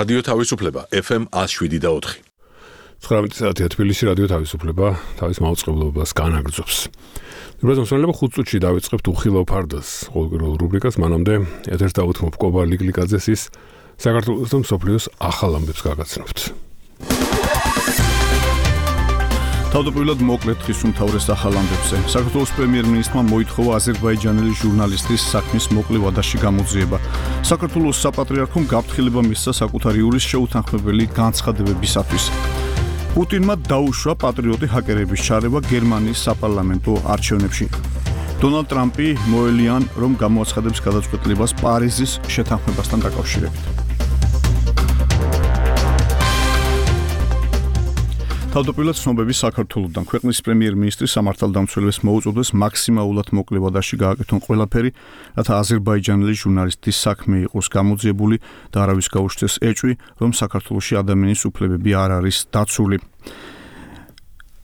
რადიო თავისუფლება FM 107 და 4 19 საათია თბილისში რადიო თავისუფლება თავის მაუწყებლობას განაგრძობს. რუბაზომ სწორება 5 წუთში დავიწყებთ უხილავ ფარდას ყოველდღიურ რუბრიკას მანამდე ეთერს დავუთმობ კობა ლიკლიკაძეს ის საქართველოს და მსოფლიოს ახალ ამბებს გაგაცნობთ. თავდაპირველად მოკლედ ხის უმთავრეს ახალ ამბებზე. საქართველოს პრემიერ-მინისტრმა მოითხოვა აზერბაიჯანელი ჟურნალისტის საქმის მოკლე ვადაში გამოძიება. საქართველოს საპატრიარქომ გაფრთხილება მისცა საკუთარი ურის შეუთანხმებელი განცხადებებისათვის. პუტინმა დაუშვა პატრიოტი ჰაკერების ჩარევა გერმანიის საპარლამენტო არჩევნებში. დონალდ ტრამპი მოელიან, რომ გამოაცხადებს გადაწყვეტილებას პარიზის შეთანხმებასთან დაკავშირებით. თავდაპირველად ცნობები საქართველოსთან ქვეყნის პრემიერ-მინისტრი სამართალდამცველებს მოუწოდეს მაქსიმალურად მოკლე ვადაში გააკეთონ ყველაფერი, რათა აზერბაიჯანელი ჟურნალისტის საქმე იყოს გამოძიებული და არავის გაუშვეს ეჭვი, რომ საქართველოსი ადამიანის უფლებები არ არის დაცული.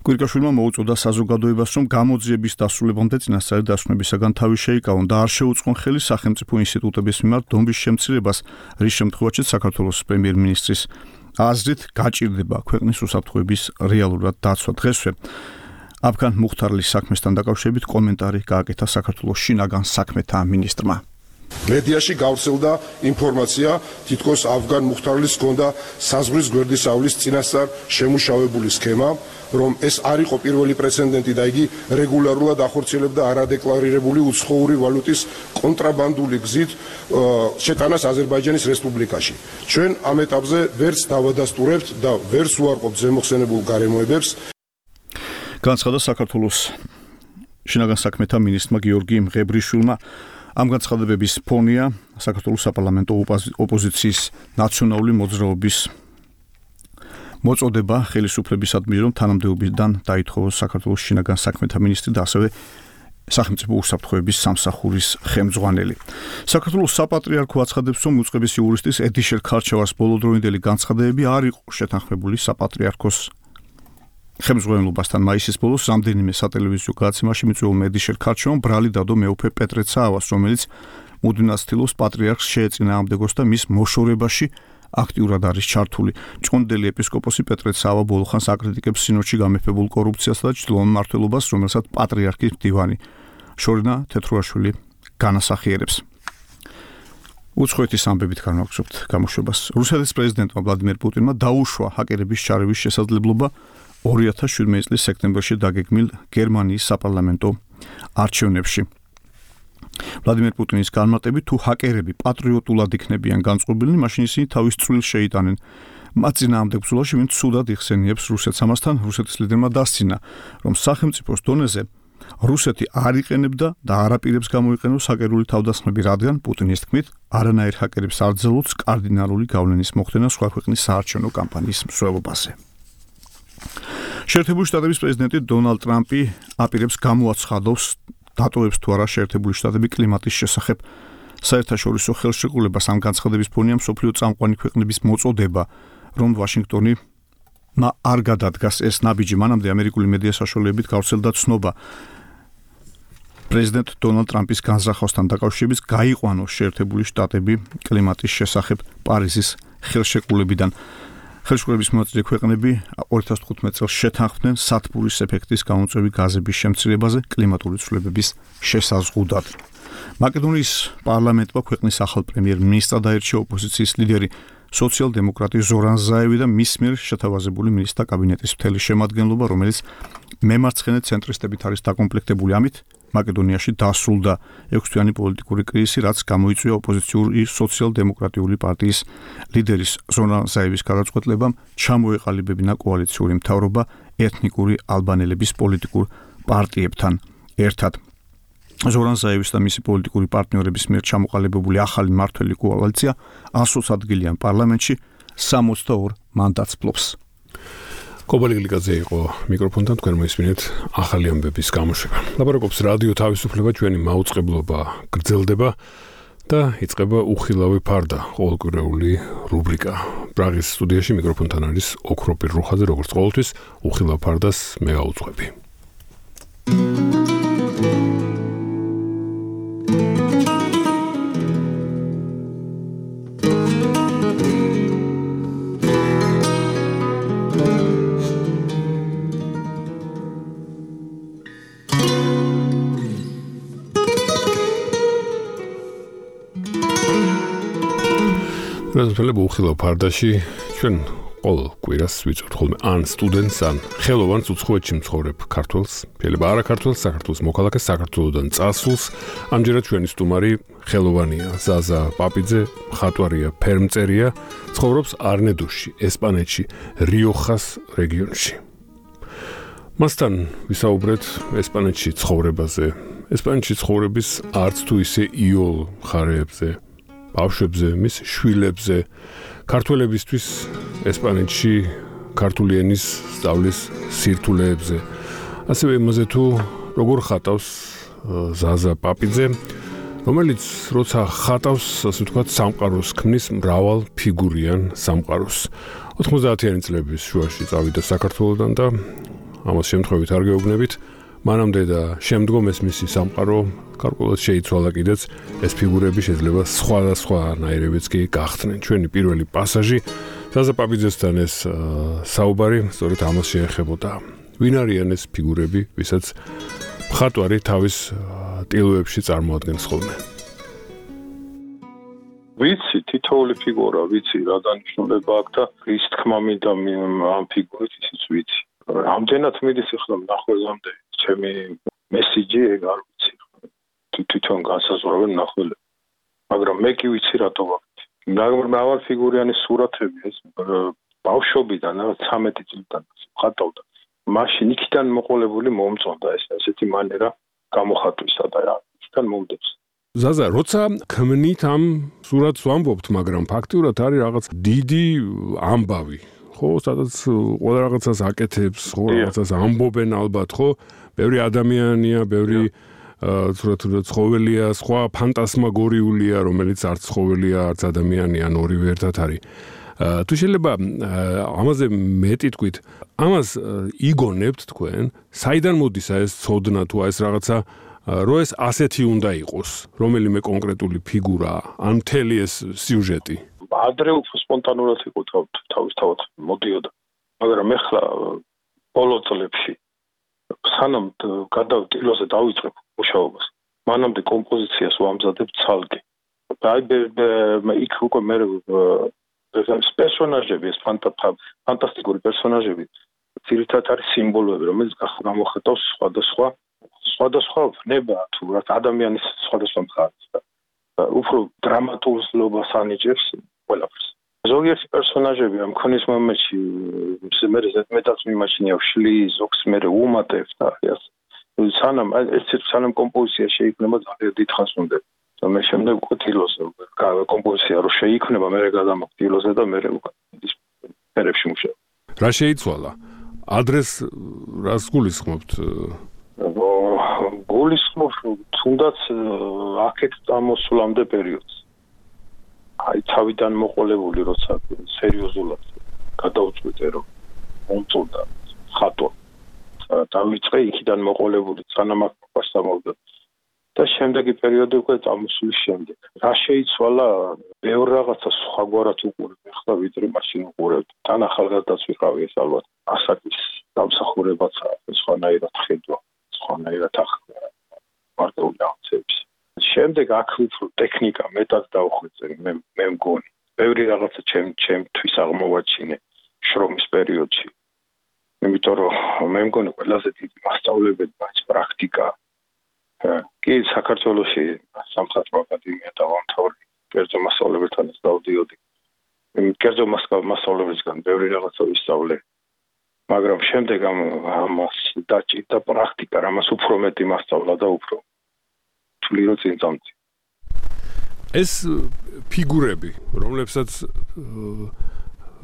კვირკაშვილმა მოუწოდა საზოგადოებას, რომ გამოძიების დასრულებამდე წინასწარი დასვენებისაგან თავი შეიკავონ და არ შეუწყონ ხელი სახელმწიფო ინსტიტუტების მიმართ დომბის შემცირებას, რის შემთხვევაშიც საქართველოს პრემიერ-მინისტრის აზრით გაჭირდება ქვეყნის უსაფრთხოების რეალურად დაცვა დღესვე. აფგან მუხთარლის საქმესთან დაკავშირებით კომენტარი გააკეთა საქართველოს შინაგან საქმეთა მინისტრმა. მედიაში გავრცელდა ინფორმაცია, თითქოს აფგან მუხთარლის ჰქონდა საზღვრის გვერდის ავლის წინასწარ შემუშავებული სქემა, რომ ეს არ იყო პირველი პრეცედენტი და იგი რეგულარულად ახორციელებდა არადეკლარირებული უცხოური ვალუტის კონტრაბანდული გზით შეტანას აზერბაიჯანის რესპუბლიკაში. ჩვენ ამ ეტაპზე ვერც დავადასტურებთ და ვერც უარყოფთ ზემოხსენებულ გარემოებებს. განცხადა საქართველოს შინაგან საქმეთა მინისტრმა გიორგი მღებრიშვილმა ამ განცხადებების ფონია საქართველოს საპარლამენტო ოპოზიციის ნაციონალური მოძრაობის მოწოდება ხელისუფლებისადმი რომ თანამდებობიდან დაითხოვოს საქართველოს შინაგან საქმეთა მინისტრი და ასევე სახელმწიფო უსაფრთხოების სამსახურის ხელმძღვანელი. საქართველოს საპატრიარქო აცხადებს, რომ უწყების იურისტის ედიშერ ქარჩევას ბოლოდროინდელი განცხადებები არ იყო შეთანხმებული საპატრიარქოს ხელმძღვანელობასთან მაისის ბოლოს რამდენიმე სატელევიზიო გადაცემაში მიწვეულ ედიშერ ქარჩევამ ბრალი დადო მეუფე პეტრე ცაავას, რომელიც მუდინასtildeოს პატრიარქს შეეწინააღმდეგოს და მის მოშორებაში აქტიურად არის ჩართული. ჭონდელი ეპისკოპოსი პეტრე ცავა ბოლხანს აკრიტიკებს სინოდში გამეფებულ კორუფციას და ჭდილონ მართლობას, რომელსაც პატრიარქის მდივანი შორინა თეთრუაშვილი განასახიერებს. უცხოეთის ამბებით განვაგზობთ გამოშვებას. რუსეთის პრეზიდენტმა ვლადიმერ პუტინმა დაუშვა ჰაკერების ჩარევის შესაძლებლობა 2017 წლის სექტემბერში დაგეგმილ გერმანიის საპარლამენტო არჩევნებში. ვლადიმერ პუტინის განმარტებით თუ ჰაკერები პატრიოტულად იქნებიან განწყობილნი, მაშინ ისინი თავის წვრილს შეიტანენ. მათ ძინაამდე ბრძოლაში ვინც სუდად იხსენიებს რუსეთს ამასთან რუსეთის ლიდერმა დასცინა, რომ სახელმწიფოს დონეზე რუსეთი არ იყენებდა და არაპირებს გამოიყენოს ჰაკერული თავდასხმები, რადგან პუტინის თქმით, არანაირ ჰაკერებს არ ძლოც კარდინალური გავლენის მოხდენა სხვა ქვეყნის საარჩევნო კამპანიის მსვლელობაზე. შეერთებული შტატების პრეზიდენტი დონალდ ტრამპი აპირებს გამოაცხადოს დატოვებს თუ არა შეერთებული შტატები კლიმატის შესახებ. საერთაშორისო ხელშეკრულებას ამ განცხადების ფონია მსოფლიო წამყვანი ქვეყნების მოწოდება რომ ვაშინგტონი მა არ გადადგას ეს ნაბიჯი მანამდე ამერიკული მედია საშუალებებით გავრცელდა ცნობა. პრეზიდენტ დონალდ ტრამპის განზრახვასთან დაკავშირებით გაიყვანოს შეერთებული შტატები კლიმატის შესახებ პარიზის ხელშეკრულებიდან ხელშეკრულების მონაწილე ქვეყნები 2015 წელს შეთანხმდნენ სათბურის ეფექტის გამოწვევი გაზების შემცირებაზე კლიმატური ცვლილებების შესაზღუდად. მაკედონიის პარლამენტმა ქვეყნის ახალ პრემიერ-მინისტრად დაერჩია ოპოზიციის ლიდერი სოციალ-დემოკრატი ზორან ზაევი და მის მიერ შეთავაზებული მინისტრთა კაბინეტის მთელი შემადგენლობა, რომელიც მემარცხენე ცენტრისტებით არის დაკომპლექტებული ამით, მაკედონიაში დასრულდა 6-თვიანი პოლიტიკური კრიზისი, რაც გამოიწვია ოპოზიციური სოციალ-დემოკრატიული პარტიის ლიდერის ზონა ზაევის გადაწყვეტილებამ ჩამოეყალიბებინა კოალიციური მთავრობა ეთნიკური ალბანელების პოლიტიკურ პარტიებთან ერთად. ზორან ზაევის და მისი პოლიტიკური პარტნიორების მიერ ჩამოყალიბებული ახალი მართველი კოალიცია 100 ადგილიან პარლამენტში 62 მანდატს ფლობს. კობალი გლიკაძე იყო მიკროფონთან თქვენ მოისმინეთ ახალი ამბების გამოშვება. ლაბორატორიის რადიო თავისუფლება ჩვენი მაუწყებლობა გრძელდება და იწყება უხილავი ფარდა ყოველკვირეული რუბრიკა. პრაღის სტუდიაში მიკროფონთან არის ოქროპირ რუხაძე, როგორც ყოველთვის უხილავ ფარდას მე გაუძღვები. thank you რაზმფელებ უხილო ფარდაში ჩვენ ყოველ კვირას ვიწევთ ხოლმე ან სტუდენტს ან ხელოვანს უცხოეთში მცხოვრებ ქართველს, შეიძლება არა ქართველს, საქართველოს მოქალაქეს, საქართველოსდან წასულს. ამჯერად ჩვენი სტუმარი ხელოვანია ზაზა პაპიძე, ხატვარია, ფერმწერია, ცხოვრობს არნედოში, ესპანეთში, რიოხას რეგიონში. მასთან ვისაუბრეთ ესპანეთში ცხოვრებაზე, ესპანეთში ცხოვრების არც თუ ისე იოლ ხარეებზე. ბავშვებზე, მის შვილებზე, ქართველებისთვის ესპანეთში ქართული ენის სწავლის სირთულეებზე. ასევე იმაზე თუ როგორ ხატავს ზაზა პაპიძე, რომელიც როცა ხატავს, ასე ვთქვათ, სამყაროს ქმნის მრავალ ფიგურიან სამყაროს. 90-იანი წლების შუაში წავიდა საქართველოსდან და ამას შემთხვევით არ გეუბნებით, მანამდე და შემდგომ ეს მისი სამყარო გარკვეულად შეიცვალა კიდეც ეს ფიგურები შეიძლება სხვადასხვა ნაირებიც კი გახდნენ. ჩვენი პირველი პასაჟი საზაპაბიძესთან ეს საუბარი სწორედ ამას შეეხებოდა. ვინ არიან ეს ფიგურები ვისაც მხატვარი თავის ტილოებში წარმოადგენს ხოლმე? ვიცი თითოეული ფიგურა ვიცი რა დანიშნულება აქვს და ის თქმა მინდა ამ ფიგურით ისიც ვიცი ამდენად მიდის ახლა ნახვეზამდე ჩემი მესიჯი ეგ არ ვიცი. თვითონ განსაზღვრავენ ნახველები. მაგრამ მე კი ვიცი რატო ვაკეთე მაგრამ ფიგურიანი სურათები ეს ბავშვობიდან რა 13 წლიდან ხატავდა მაშინ იქიდან მოყოლებული მომწონდა ეს ესეთი მანერა გამოხატვისა და რა იქიდან მომდებს ზაზა, როცა ქმნით ამ სურათს ვამბობთ, მაგრამ ფაქტიურად არის რაღაც დიდი ამბავი, ხო, სადაც ყველა რაღაცას აკეთებს, ხო, რაღაცას ამბობენ ალბათ, ხო? ბევრი ადამიანია, ბევრი ცურათ ცხოველია, სხვა ფანტასმაგორიულია, რომელიც არც ცხოველია, არც ადამიანია, ან ორივე ერთად არის. თუ შეიძლება ამაზე მეტი თქვით, ამას იგონებთ თქვენ, საიდან მოდის ეს ცოდნა თუ ეს რაღაცა რო ეს ასეთი უნდა იყოს, რომელიმე კონკრეტული ფიგურა, ან მთელი ეს სიუჟეტი? ადრე უფრო სპონტანურად იყო თავის თავად მოდიოდა. მაგრამ ეხლა ბოლო წლებში სანამ გადავტილოზე დავიწყებ მუშაობას მანამდე კომპოზიციას ვამზადებ ცალკე. აი იქ უკვე მე ეს პერსონაჟები ეს ფანტასტიკური პერსონაჟები ძირითადად არის სიმბოლოები რომელიც გამოხატავს სხვადასხვა სხვადასხვა ნება თუ რა ადამიანის სხვადასხვა მხარეს და უფრო დრამატულობას ანიჭებს ყველაფერს. ზოგიერთი პერსონაჟები ამ ქონის მომენტში მე მეტად მიმაჩნია შლი ზოგს მე უმატებს და ეს სანამ ეს სანამ კომპოზიცია შეიქმნება ძალიან დიდხანს უნდა და მე შემდეგ უკვე თილოზე კომპოზიცია რო შეიქმნება მე გადამოხტილოზე და მე უკვე ის პერებში მუშაობ. რა შეიცვალა? ადრეს რას გულისხმობთ? გულისხმობ თუნდაც აქეთ წამოსვლამდე პერიოდს. აი თავიდან მოყოლებული როცა სერიოზულად გადაუწყვეტე რომ მომწონდა ხატო დავიწყე იქიდან მოყოლებული სანამაკობას სამოვდა და შემდეგი პერიოდი უკვე წამოსვლის შემდეგ. რა შეიცვალა ბევრ რაღაცა სხვაგვარად უყურებ. ახლა ვიდრე მაშინ უყურებ. თან ახალგაზრდაც ვიყავი ეს ალბათ ასაკის დამსახურებაც სხვანაირად ხედვა სხვანაირად ახლა მარტივი აღწევს შემდეგ აქ უფრო ტექნიკა მეტად დავხვეწე მე მე მგონი. ბევრი რაღაცა ჩემ ჩემთვის აღმოვაჩინე შრომის პერიოდში. იმიტომ რომ მე მგონი ყველაზე დიდი მასწავლებელია ეს პრაქტიკა. კი საქართველოსი სამხატვრო აკადემია დავამთავრე. კერძო მასწავლებელთან დავდიოდი. კერძო მასწავლებელისგან ბევრი რაღაცა ვისწავლე. მაგრამ შემდეგ ამ ამას დაჭირდა პრაქტიკა, რამაც უფრო მეტი მასწავლა და უფრო თვლი რომ წინ წამწი ეს ფიგურები რომლებსაც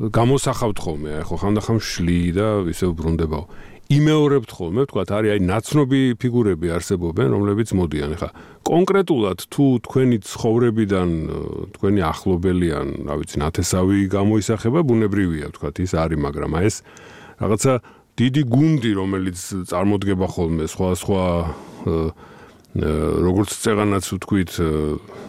გამოსახავთ ხოლმე აი ხო ხანდახან შლი და ისე უბრუნდებაო. იმეორებთ ხოლმე თქვა არის აი ნაცნობი ფიგურები არსებობენ რომლებიც მოდიან. ხა კონკრეტულად თუ თქვენი ცხოვრებიდან თქვენი ახლობელიან რა ვიცი ნათესავი გამოისახება ბუნებრივია თქვა ის არის მაგრამ აი ეს რაღაცა დიდი გუნდი რომელიც წარმოდგება ხოლმე სხვა სხვა როგორც წეღანაც ვთქვით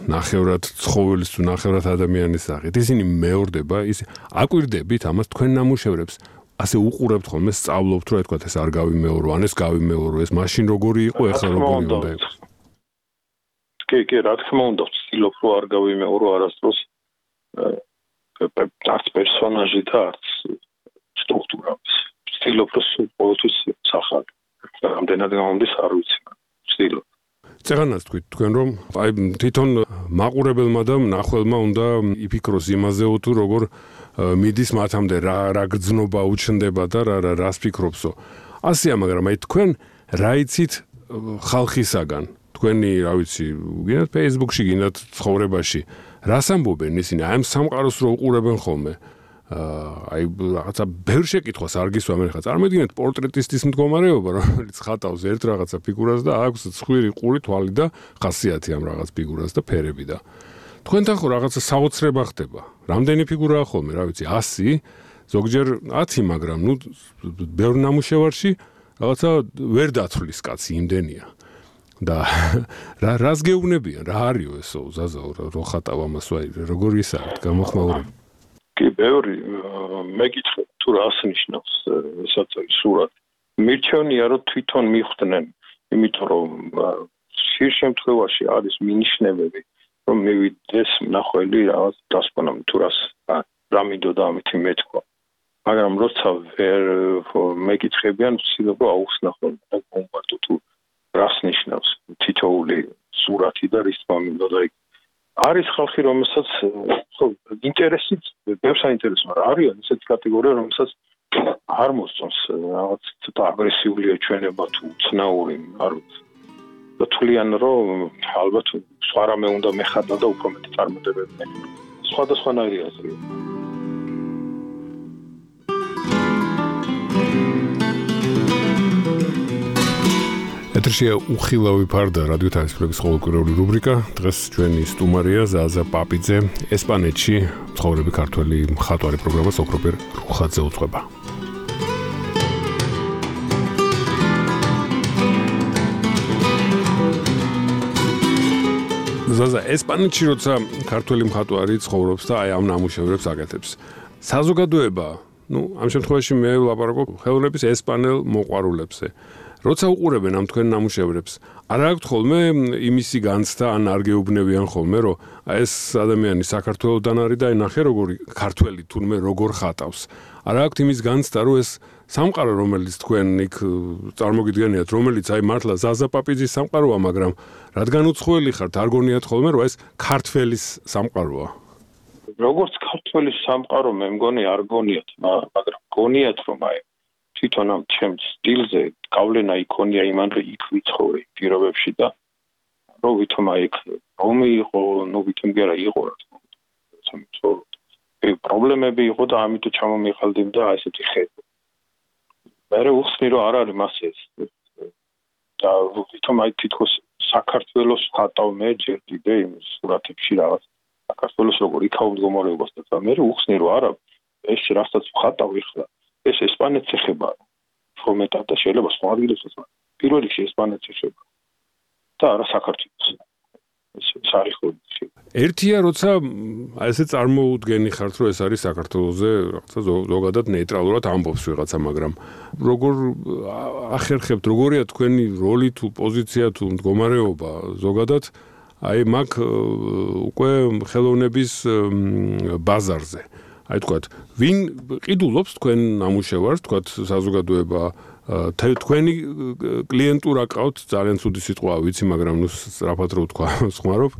ნახევრად ცხოველის თუ ნახევრად ადამიანის სახით ისინი მეორდება ის აკვირდებით ამას თქვენ ნამუშევრებს. ასე უყურებთ ხოლმე სწავლობთ რომ ეთქვათ ეს არ გავიმეორო ან ეს გავიმეორო ეს მაშინ როგორი იყო ეხლა როგორი უნდა. იყოს? კი კი რა თქმა უნდა ვცდილობ რომ არ გავიმეორო არასდროს არც პერსონაჟი და არც სტრუქტურა ვცდილობ რომ ყოველთვის სახალ რამდენად გამომდის არ ვიცი ვცდილობ წერანას თქვით თქვენ რომ აი თვითონ მაყურებელმა და ნახველმა უნდა იფიქროს იმაზეო თუ როგორ მიდის მათამდე რა რა გძნობა უჩნდება და რა რა რას ფიქრობსო. ასეა მაგრამ აი თქვენ რა იცით ხალხისაგან? თქვენი რა ვიცი გინდათ Facebook-ში გინდათ ცხოვრებაში. რას ამბობენ? ისინი აი ამ სამყაროს რო უყურებენ ხოლმე აი რაღაცა ბევრ შეკითხვას არ გისვა მე ხა წარმოიდგინეთ პორტრეტისტის მდგომარეობა რომელიც ხატავს ერთ რაღაცა ფიგურას და აქვს ცხვირი ყური თვალი და ხასიათი ამ რაღაც ფიგურას და ფერები და. თქვენთან ხო რაღაცა საოცრება ხდება. რამდენი ფიგურაა ხოლმე რა ვიცი 100 ზოგჯერ 10 მაგრამ ნუ ბევრ ნამუშევარში რაღაცა ვერ დათვლის კაცი იმდენია. და რა რას გეუბნებიან? რა არისო ზაზაო რო ხატავ ამას ვაი როგორი ისაა გამოხმაურება კი ბევრი მეკითხე თუ რას ნიშნავს ესაცი სურათ მირჩევნია რომ თვითონ მიხვდნენ იმიტომ რომ შე შემთხვევაში არის მინიშნებები რომ მივიდეს ნახველი რაღაც დასპონამ თუ რას რა მინდოდა ამით მეთქვა. მაგრამ როცა ვერ მეკითხებიან ვცდილობ აუხსნახო და კომპარტო თუ რას ნიშნავს თითოული სურათი და რის თქმა უნდა არის ხალხი რომელსაც ხო ინტერესი ბევრს აინტერესებს მაგრამ არიან ესეთი კატეგორია რომელსაც არ მოსწონს რაღაც ცოტა აგრესიული ჩვენება თუ ცნაური არ და თვლიან რომ ალბათ სხვა რამე უნდა მეხატა და უფრო მეტი წარმატებები. სხვადასხვანაირია ასე ეთერშია უხილავი ფარდა რადიოთანხმების ყოველკვირეული რუბრიკა. დღეს ჩვენი სტუმარია ზაზა პაპიძე, ესპანეთში ცხოვრები ქართველი მხატვარი პროგრამას ოქროპირ რუხაძე უძღვება. ზაზა ესპანეთში როცა ქართველი მხატვარი ცხოვრობს და აი ამ ნამუშევრებს აკეთებს. საზოგადოება, ну ამ შემთხვევაში მე ვლაპარაკობ ხელოვნების ესპანელ მოყვარულებზე. როცა უყურებენ ამ თქვენ ნამუშევრებს, არ აქვთ ხოლმე იმისი განცდა ან არ გეუბნებიან ხოლმე, რომ ეს ადამიანი საქართველოსდან არის და ნახე როგორი ქართველი თურმე როგორ ხატავს. არ აქვთ იმის განცდა, რომ ეს სამყარო რომელიც თქვენ იქ წარმოგიდგენიათ, რომელიც აი მართლა ზაზაპაპიძის სამყაროა, მაგრამ რადგან უცხოელი ხართ, არ გონიათ ხოლმე, რომ ეს ქართველის სამყაროა. როგორც ქართველის სამყარო მე მგონი არ გონიათ, მაგრამ გონიათ რომ აი თვითონ ამ ჩემ სტილზე გავლენა იქონია იმან იქ ვიცხოვე პირობებში და რომ ვითომ აი იქ რომი იყო ნუ ვითომ გერა იყო რა თქმა უნდა. ეს პრობლემები იყო და ამიტომ ჩამომიყალდიმ და ესეთი ხედო მე უხსნი რომ არ არის მასე და ვითომ აი თითქოს საქართველოს ხატავ მე ჯერ კიდე იმ სურათებში რაღაც საქართველოს როგორ იქაურ მდგომარეობას და მე უხსნი რომ არა ეს რასაც ხატავ ეხლა ეს ესპანეთს ეხება ფორმეტად და შეიძლება სხვა ადგილებს ეხება. პირველ რიგში ესპანეთს ეხება და არა საქართველოს. ეს საერთოდ ერთია როცა აი ესე წარმოუდგენი ხართ რომ ეს არის საქართველოსზე რაღაცა ზოგადად ნეიტრალურად ამბობს ვიღაცა მაგრამ როგორ ახერხებთ? როგორია თქვენი როლი თუ პოზიცია თუ მდგომარეობა? ზოგადად აი მაგ უკვე ხელოვნების ბაზარზე აი თქვათ, ვინ ყიდულობს თქვენ ნამუშევარს, თქვათ საზოგადოება თქვენი კლიენტურა ყავთ ძალიან ცუდი სიტყვა ვიცი, მაგრამ ნუ სწრაფად რო ვთქვა, ხმარობ.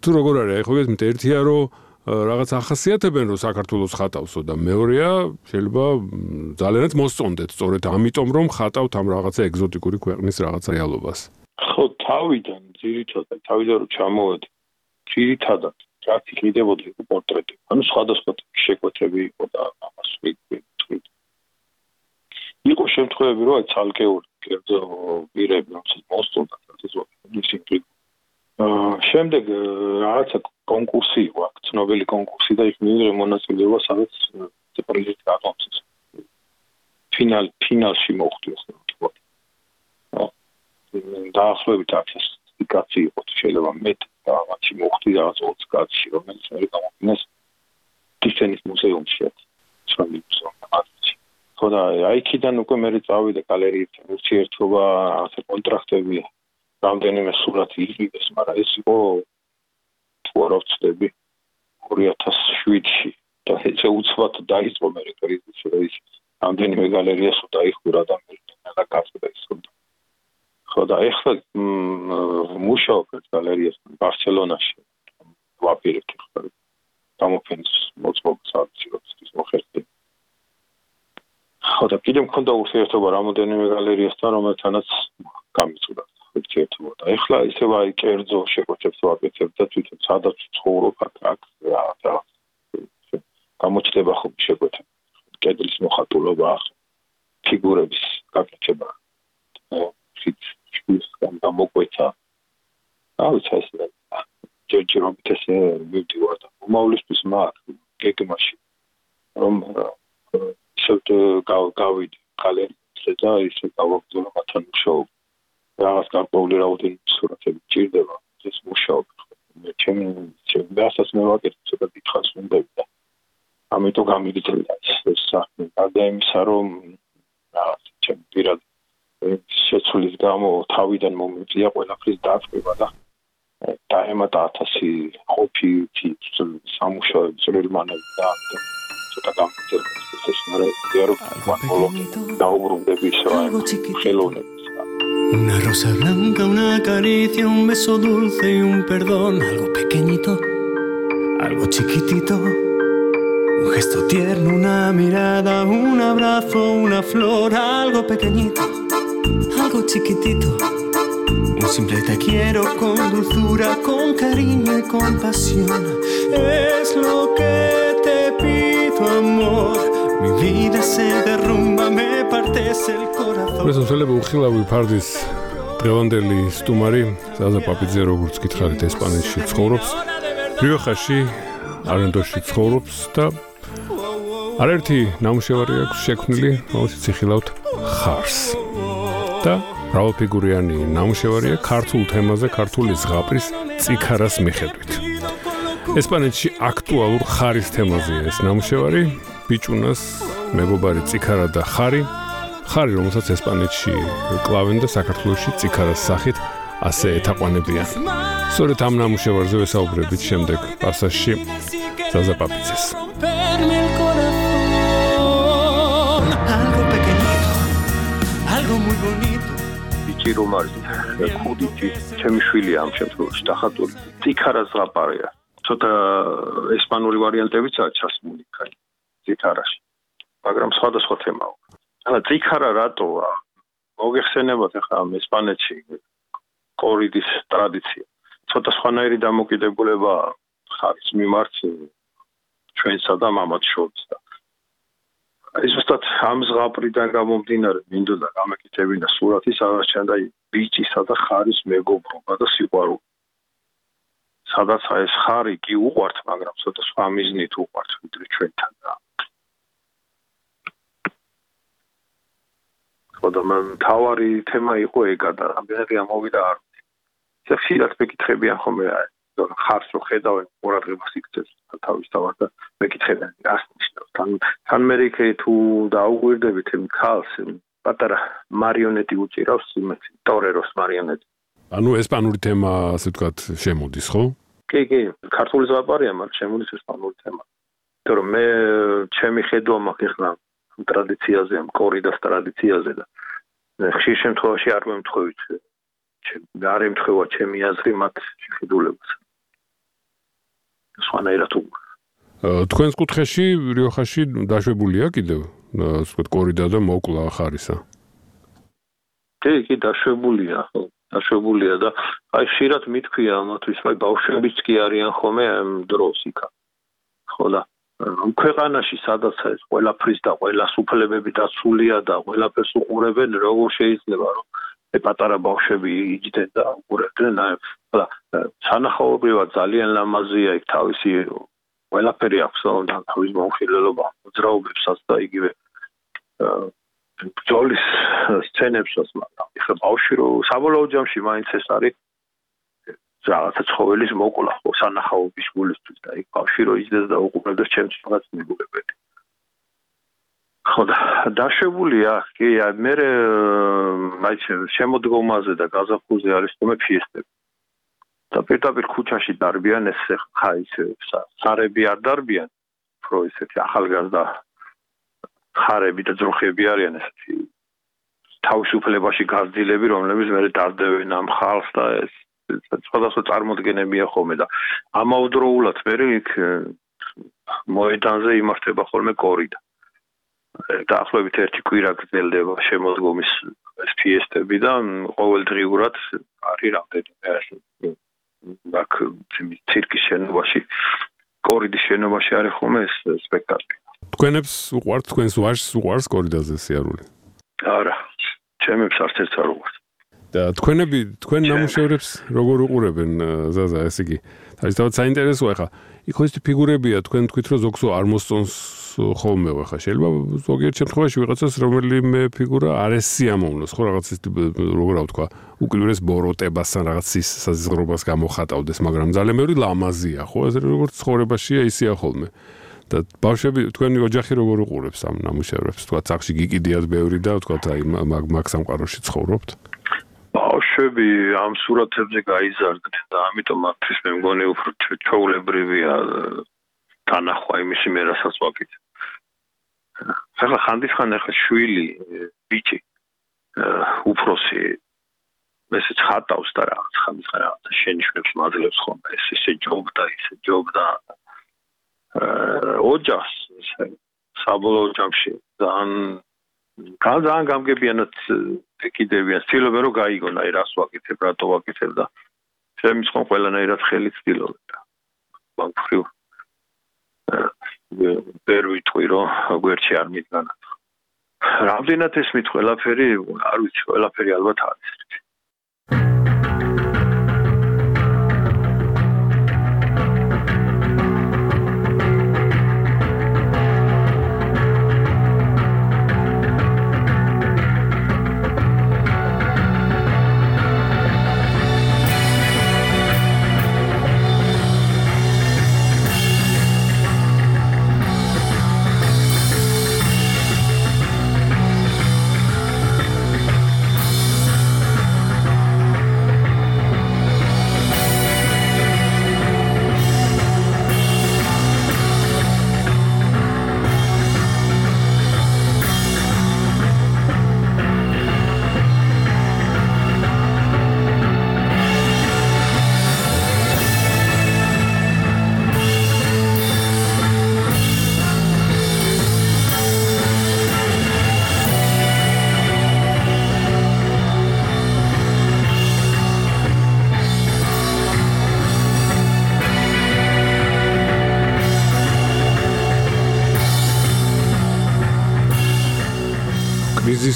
თუ როგორ არის, აი ხო გესმით, ერთია რომ რაღაც ახასიათებენ რომ საქართველოს ხატავსო და მეორეა შეიძლება ძალიანაც მოსწონდეთ სწორედ ამიტომ რომ ხატავთ ამ რაღაცა ეგზოტიკური ქვეყნის რაღაცა რეალობას. ხო, თავიდან, ძირითადად, თავიდან რომ ჩამოვედი, ძირითადად რაც იყიდებოდა იყო პორტრეტი. ანუ სხვადასხვა შეკვეთები იყო და ამას ვიტყვი. იყო შემთხვევები, რომ ცალკეული კერძო პირები რომელიც მოსწონდა ეს ისინი აა შემდეგ რაღაცა კონკურსი იყო, აქ ცნობილი კონკურსი და იქ მიიღე მონაწილეობა, სადაც პრეზიდენტი აკონცეს. ფინალ ფინალში მოხვდი ხო. დაახლოებით 1000 კაცი იყო შეიძლება მეტ და მათი მოხდი რაღაც 20 კაცი რომელიც მე გამოგინეს ტისენის მუზეუმში ცნობილი მუზეუმი ხოდა აი იქიდან უკვე მე წავიდე გალერიით ურთიერთობა ასე კონტრაქტები რამდენიმე სურათი იყიდეს მაგრამ ეს იყო თოროვცდები 2007-ში და ესე უცბად დაიწყო მე კრიზისი ის რამდენიმე გალერიას დაიხურა და მე და კაცდა ის ხოდა ეხლა მუშაობ გალერიასთან ბარსელონაში. ვაპირებთ ხარ გამოფენს მოწყობს აკციებს მოხერხდი ხოდა კიდევ მქონდა ურთიერთობა რამოდენიმე გალერიასთან რომელთანაც გამიწურა ურთიერთობა. და ეხლა ისევ აი კერძო შეკვეთებს ვაკეთებ და თვითონ სადაც ცხოვრობ აქ აქ რა გამოჩდება ხო შეკვეთე კედლის მოხატულობა ფიგურების გაკეთება ხით ის გამოკვეთა. აუცა ეს ჯერჯერობით ესე მივდივარ და მომავლისთვის მაგ გეგმაში რომ ისევ გავიდი კალენდარზე და ისე გავაგზავნე მათთან მუშაობა რაღაც გარკვეული რაოდენობის სურათები ჭირდება ეს მუშაობა მე ჩემი ჩემი ასას მე ვაკეთებ ცოტა დიდხანს უნდები და ამიტომ გამიგიჩნდა ეს საქმე. გარდა იმისა რომ რაღაც ჩემი პირად შეცვლის გამო თავიდან მომიწია ყველაფრის დაწყება და დაემატა 1000 ყოფი სამუშაოები წვრილმანები და ცოტა გამიწევს ეს მერე დიარო დაუბრუნდები ხელოვნების Una rosa blanca, una caricia, un beso dulce y un perdón, algo pequeñito, algo chiquitito, un gesto tierno, una mirada, un abrazo, una flor, algo pequeñito, Algo chiquitito. Un simple te quiero con dulzura, con cariño y compasión. Es lo que te pido, amor. Mi vida se derrumba, me partes el corazón. ეს მოსელები უხილავი ფარდის დღევანდელი სტუმარი ზაზა პაპიძე როგორც გითხარით ესპანეთში ცხოვრობს რიოხაში არენდოში ცხოვრობს და არერთი ნამუშევარი აქვს შექმნილი რომელშიც იხილავთ ხარს და მრავალფიგურიანი ნამუშევარია ქართულ თემაზე ქართული ზღაპრის ციქარას მიხედვით. ესპანეთში აქტუალურ ხარის თემაზეა ეს ნამუშევარი, ბიჭუნას მეგობარი ციქარა და ხარი, ხარი რომელსაც ესპანეთში კლავენ და საქართველოში ციქარას სახით ასე ეთაყვანებიან. სწორედ ამ ნამუშევარზე ვესაუბრებით შემდეგ პასაჟში ზაზაპაპიცეს. ბიჭი რომ არის. ხუდიჭი ჩემი შვილია ამ შემთხვევაში დახატული. ციქარა ზღაპარია. ცოტა ესპანური ვარიანტებიცაა ჩასმული კაი ციქარაში მაგრამ სხვადასხვა თემაა. ანა ციქარა რატოა? მოგეხსენებათ ახლა ესპანეთში კორიდის ტრადიცია. ცოტა სხვანაირი დამოკიდებულება ხარის მიმართ ჩვენსა და მამაც შორის და ის უბრალოდ ამ ზღაპრიდან გამომდინარე მინდოდა გამეკითებინა სურათი სადაც ჩანდა ბიჭისა და ხარის მეგობრობა და სიყვარული. სადაც ეს ხარი კი უყვართ მაგრამ ცოტა სხვა მიზნით უყვართ ვიდრე ჩვენთან და. ხოდა მან თავარი თემა იყო ეგა და რამდენად გამოვიდა არ ეს ხშირად მეკითხებიან ხოლმე ხარს რო ხედავენ ყურადღებას იქცეს თავის თავად და მეკითხებიან რას ნიშნავს. თან თან მერიკე თუ დაუღვირდებით იმ ქალს პატარა მარიონეტი უჭირავს იმეც ტორეროს მარიონეტი. ანუ ესპანური თემა ასე ვთქვათ შემოდის ხო? კი კი. ქართული ზღაპარია მაგრამ შემოდის ესპანური თემა. იმიტომ რომ მე ჩემი ხედვა მაქვს ახლა ტრადიციაზე ამ კორიდას ტრადიციაზე და ხშირ შემთხვევაში არ მომთხოვით ჩემ არ ემთხვევა ჩემი აზრი მათ შეხედულებას სხვანაირად უკვე თქვენს კუთხეში რიოხაში დაშვებულია კიდევ? ასე ვთქვათ კორიდა და მოკლა ხარისა. კი კი დაშვებულია ხო. დაშვებულია და აი ხშირად მithქვია ამათვის აი ბავშვებიც კი არიან ხოლმე ამ დროს იქა. ხო და ქვეყანაში სადაც ეს ყველაფრის და ყველას უფლებები დაცულია და ყველაფერს უყურებენ როგორ შეიძლება რომ პატარა ბავშვები იჯდნენ და უყურებდნენ და სანახაობრივად ძალიან ლამაზია იქ თავისი ყველაფერი აქვს და თავის მომხილველობა ძრაობებსაც და იგივე ბრძოლის სცენებსაც მაგრამ ეხლა ბავშვი რო საბოლოო ჯამში მაინც ეს არის რაღაცა ცხოველის მოკლა ხო სანახაობის გულისთვის და იქ ბავშვი რო იჯდეს და უყურებდეს ჩემს რაღაც მეგობრებს ხო და დაშვებულია კი მე აი შემოდგომაზე და გაზაფხულზე არის თუმე ფიესტები. და პირდაპირ ქუჩაში დარბიან ეს ხა ის სარები არ დარბიან პრო ისეთი ახალგაზრდა ხარები და ძროხები არიან ესეთი თავისუფლებაში გაზრდილები რომლებიც მე დარდევენ ამ ხალხს და ეს სხვადასხვა წარმოდგენებია ხოლმე და ამავდროულად მე იქ მოედანზე იმართება ხოლმე კორიდა დაახლოებით ერთი კვირა გრძელდება შემოდგომის ეს ფიესტები და ყოველდღიურად არის რამდენიმე ეს აქ ცირკის შენობაში კორიდის შენობაში არის ხოლმე ეს სპექტაკლი. თქვენებს უყვართ თქვენს ვაჟს უყვარს კორიდაზე სიარული? არა ჩემებს არც ერთს არ უყვარს და თქვენები თქვენ ნამუშევრებს როგორ უყურებენ ზაზა ეს იგი? არის თავად საინტერესოა ხა იქ ის ფიგურებია თქვენ თქვით რომ ზოგსო არ მოსწონს ხოლმე ხა შეიძლება ზოგიერთ შემთხვევაში ვიღაცას რომელიმე ფიგურა არ ესიამოვნოს ხო რაღაც ის როგორ ავთქვა უკიდურეს ბოროტებასთან რაღაც ის საზღრობას გამოხატავდეს მაგრამ ძალიან ბევრი ლამაზია ხო ეს როგორც ცხოვრებაშია ისია ხოლმე. და ბავშვები თქვენი ოჯახი როგორ უყურებს ამ ნამუშევრებს? თქვა სახში გიკიდიათ ბევრი და თქვა აი მაგ სამყაროში ცხოვრობთ ბავშვები ამ სურათებზე გაიზარდნენ და ამიტომ მათთვის მე მგონი უფრო ჩაულებრივია თანახვა იმისი მე რასაც ვაკეთებ. ახლა ხანდისხან ახლა შვილი ბიჭი უფროსი ესე ცხატავს და რაღაც ხანდისხან რაღაც შენიშნებს მაძლევს ხოლმე ეს ესე ჯობდა ისე ჯობდა ოჯახს საბოლოო ჯამში ძალიან ძალიან გამგებიანად ეკიდებიან ცდილობენ რომ გაიგონ აი რას ვაკეთებ რატო ვაკეთებ და ჩემს ხომ ყველანაირად ხელი ცდილობენ ბანკრიუ ვერ ვიტყვი რომ გვერდში არ მიდგანა რამდენად ეს მით ყველაფერი არ ვიცი ყველაფერი ალბათ არის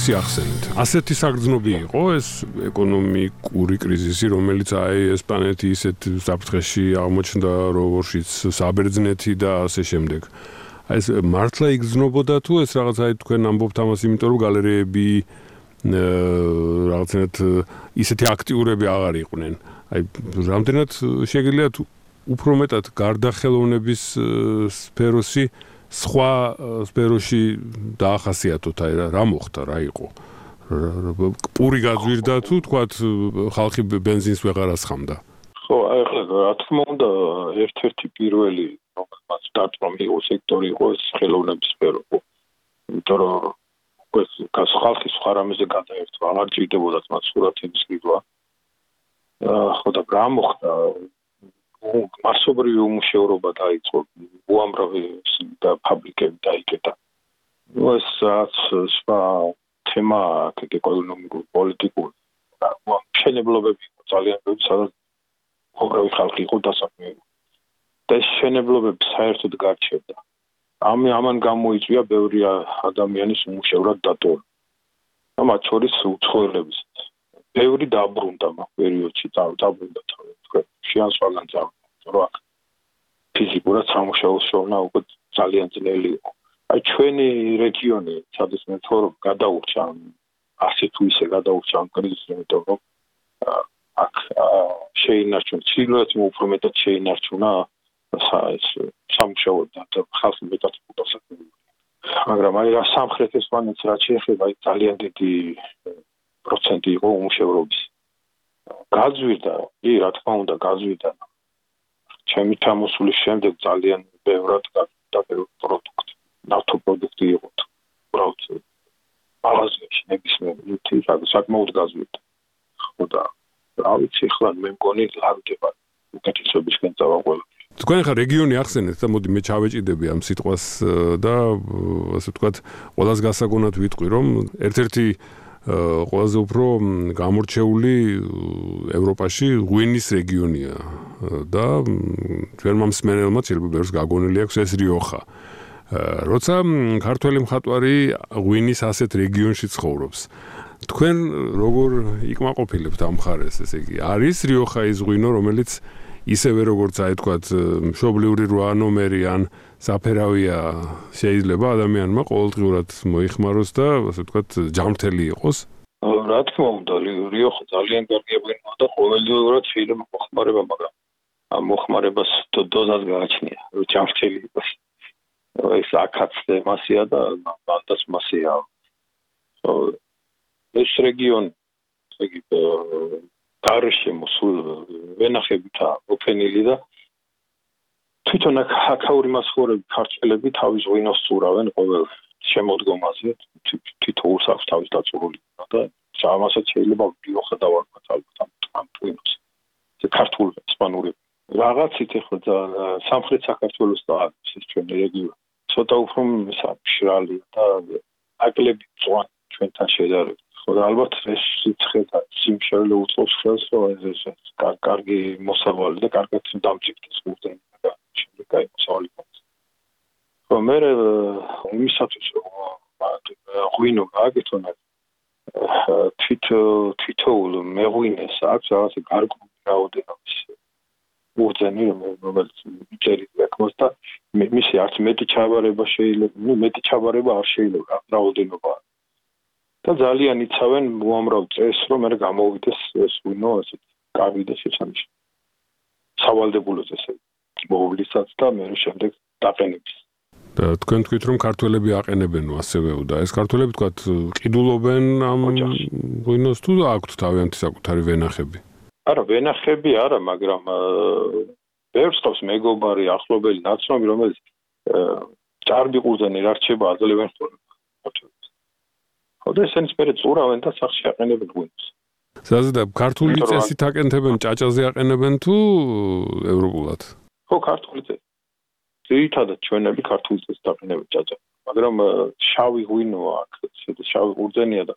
კრიზისი ახსენეთ. ასეთი საგრძნობი იყო ეს ეკონომიკური კრიზისი, რომელიც აი ესპანეთი ისეთ საფრთხეში აღმოჩნდა, როგორშიც საბერძნეთი და ასე შემდეგ. აი ეს მართლა იგრძნობოდა თუ ეს რაღაც აი თქვენ ამბობთ ამას, იმიტომ რომ გალერეები რაღაცნაირად ისეთი აქტიურები აღარ იყვნენ. აი რამდენად შეგიძლია თუ უფრო მეტად გარდახელოვნების სფეროსი სხვა სფეროში დაახასიათოთ აი რა რა მოხდა რა იყო? პური გაძვირდა თუ თქვათ ხალხი бенზინს ვეღარ ასხამდა? ხო აი ახლა რა თქმა უნდა ერთ-ერთი პირველი რომელმაც დაწვა მიიღო სექტორი იყო ეს ხელოვნების სფერო იმიტომ რომ ეს ხალხი სხვა რამეზე გადაერთვა აღარ ჭირდებოდათ მათ სურათების ყიდვა ხო და რა მოხდა? მასობრივი უმუშევრობა დაიწყო უამრავი და ფაბრიკები დაიკეტა. ну ეს სხვა თემა კიდე ეკონომიკური პოლიტიკური და შენებლობები ძალიან ბევრი სადაც უამრავი ხალხი იყო დასაქმებული და ეს შენებლობები საერთოდ გარჩევდა. ამ ამან გამოიწვია ბევრი ადამიანის უმუშევრად დატოვება. ამ შორის უცხოელების. ბევრი დაბრუნდა მაგ პერიოდში დაბრუნდა შეასვალან ძალიან რომ აქ ფიზიკურად სამუშაოს შოვნა უკვე ძალიან ძნელი იყო. აი ჩვენი რეგიონი, სადაც მე ცხოვრობ, გადაურჩა ასე თუ ისე გადაურჩა ამ კრიზისს, იმიტომ რომ აქ შეინარჩუნა, ცილოეთ უფრო მეტად შეინარჩუნა ეს სამუშაო და ხალხი მეტად ფუტასაკები. მაგრამ აი რა სამხრეთ ესპანეთს რაც შეეხება ძალიან დიდი პროცენტი იყო უმშევრობის გაძვირდა კი რა თქმა უნდა გაძვირდა. ჩემი თამოსulis შემდეგ ძალიან ბევრად გაძვირდა პროდუქტი ნავთობპროდუქტი იყო უბრალოდ მაღაზიაში ნებისმიერ საკმაოდ გაძვირდა. ხო და რა ვიცი ხლა მე მგონი ლავდება უკეთესობისკენ წავაყოლ თქვენ ხა რეგიონი ახსენეთ და მოდი მე ჩავეჭიდები ამ სიტყვას და ასე ვთქვათ ყოველას გასაგონად ვიტყვი რომ ერთ-ერთი ყველაზე უფრო გამორჩეული ევროპაში ღვინის რეგიონია. და ჩვენ მომსმენელმა შეიძლება ბევრს გაგონილი აქვს ეს რიოხა. როცა ქართველი მხატვარი ღვინის ასეთ რეგიონში ცხოვრობს. თქვენ როგორ იკმაყოფილებთ ამ ხარეს ესე იგი? არის რიოხა ის ღვინო რომელიც ისევე როგორც აი თქვათ მშობლიური 8 ნომერი ან საფერავია შეიძლება ადამიანმა ყოველდღურად მოიხმაროს და ასე ვთქვათ ჯამრთელი იყოს? რა თქმა უნდა რიო ხო ძალიან კარგი ღვინოა და ყოველდღურად შეიძლება მოხმარება მაგრამ ამ მოხმარებას დოზას გააჩნია რომ ჯამრთელი იყოს. ეს აქაც მასია და ბანდას მასია. ეს რეგიონი იგი გარშემო სულ ვენახებითა ოფენილი და თვითონ აქაური მასხურები ქართველები თავის ღვინოს წურავენ ყოველ შემოდგომაზე თითოეულს აქვს თავის დაწურული და ჩამასაც შეიძლება დავარქვათ ალბათ ამ ღვინოს ეს ქართულ ესპანური რაღაცით ახლა სამხრეთ საქართველოს და ეს ჩვენი რეგიონი. ცოტა უფრო მშრალი და აკლები წვან ჩვენთან შედარებით. ხო და ალბათ ეს სიცხე და სიმშრალე უწყობს ხელს რომ ეს კარგი მოსავალი და კარგად დამჭიქდეს ურდენ და შემდეგ მოსავალი გქონდეს ხო მე იმისათვის რომ ღვინო გააკეთონ თვით თვითოულ მეღვინეს აქვს რაღაცა გარკვეული რაოდენობის ურდენი რომელიც წერილი აქვს და მისი არც მეტი ჩაბარება შეიძლება ნუ მეტი ჩაბარება არ შეიძლება რაოდენობა. და ძალიან იცავენ უამრავ წეს რომ მე გამოვიდეს ეს ვინო ესე კარგი და შეჩანიში სავალდებულოზე ესე მოვლისაც და მე შემდეგ დაყენებს და თქვენ თქვით რომ ქართველები აყენებენო ასევეო და ეს ქართველები თქვათ ყიდულობენ ამ ვინოს თუ აქვთ თავიანთი საკუთარი ვენახები? არა ვენახები არა მაგრამ ბევრს ხავს მეგობარი ახლობელი ნაცნობი რომელიც ჭარბი ყურძენი რა რჩება აძლევენ ხოლმე. ხო და ესენიც მე წურავენ და სახში აყენებენ ღვინოს. ზაზდა ქართული წესით აკეთებენ ჭაჭაზე აყენებენ თუ ევროპულად? ხო ქართული წესი. ძირითადად ჩვენები ქართული წესით აყენებენ ჭაჭა. მაგრამ შავი ღვინო აქ, შეიძლება შავი ყურძენია და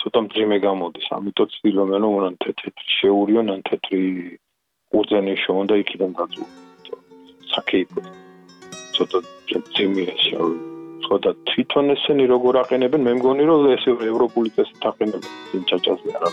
ცოტა მძიმე გამოდის, ამიტომ ცდილობენ რომ უნდა თეთრი შეურიონ ან თეთრი ყურძენი შოვონ და იქიდან გაწუხო. საკეიპო. ცოტა ძიმეა შავი ხო და თვითონ ესენი როგორ აყენებენ მე მგონი რომ ეს ევროპული წესით აყენებენ ჭაჭაზე არ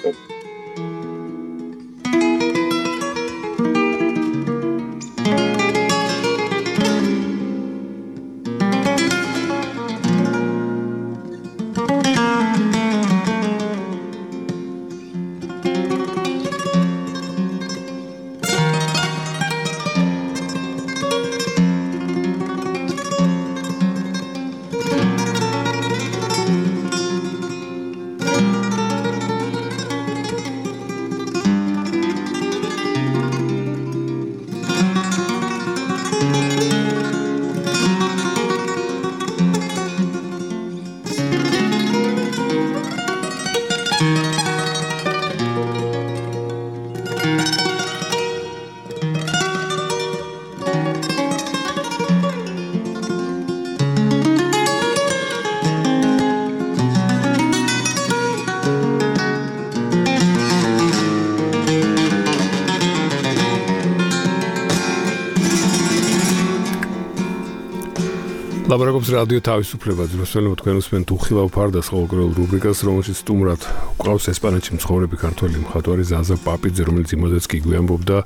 რადიო თავისუფლება ძროსველო თქვენ უსმენთ უხილავ ფარდას ყოველდღიურ რუბრიკას რომელშიც სტუმრად ყავს ესპანეთში მცხოვრები ქართველი მხატვარი ზაზა პაპიძე რომელიც იმოდეც კი გვიამბობდა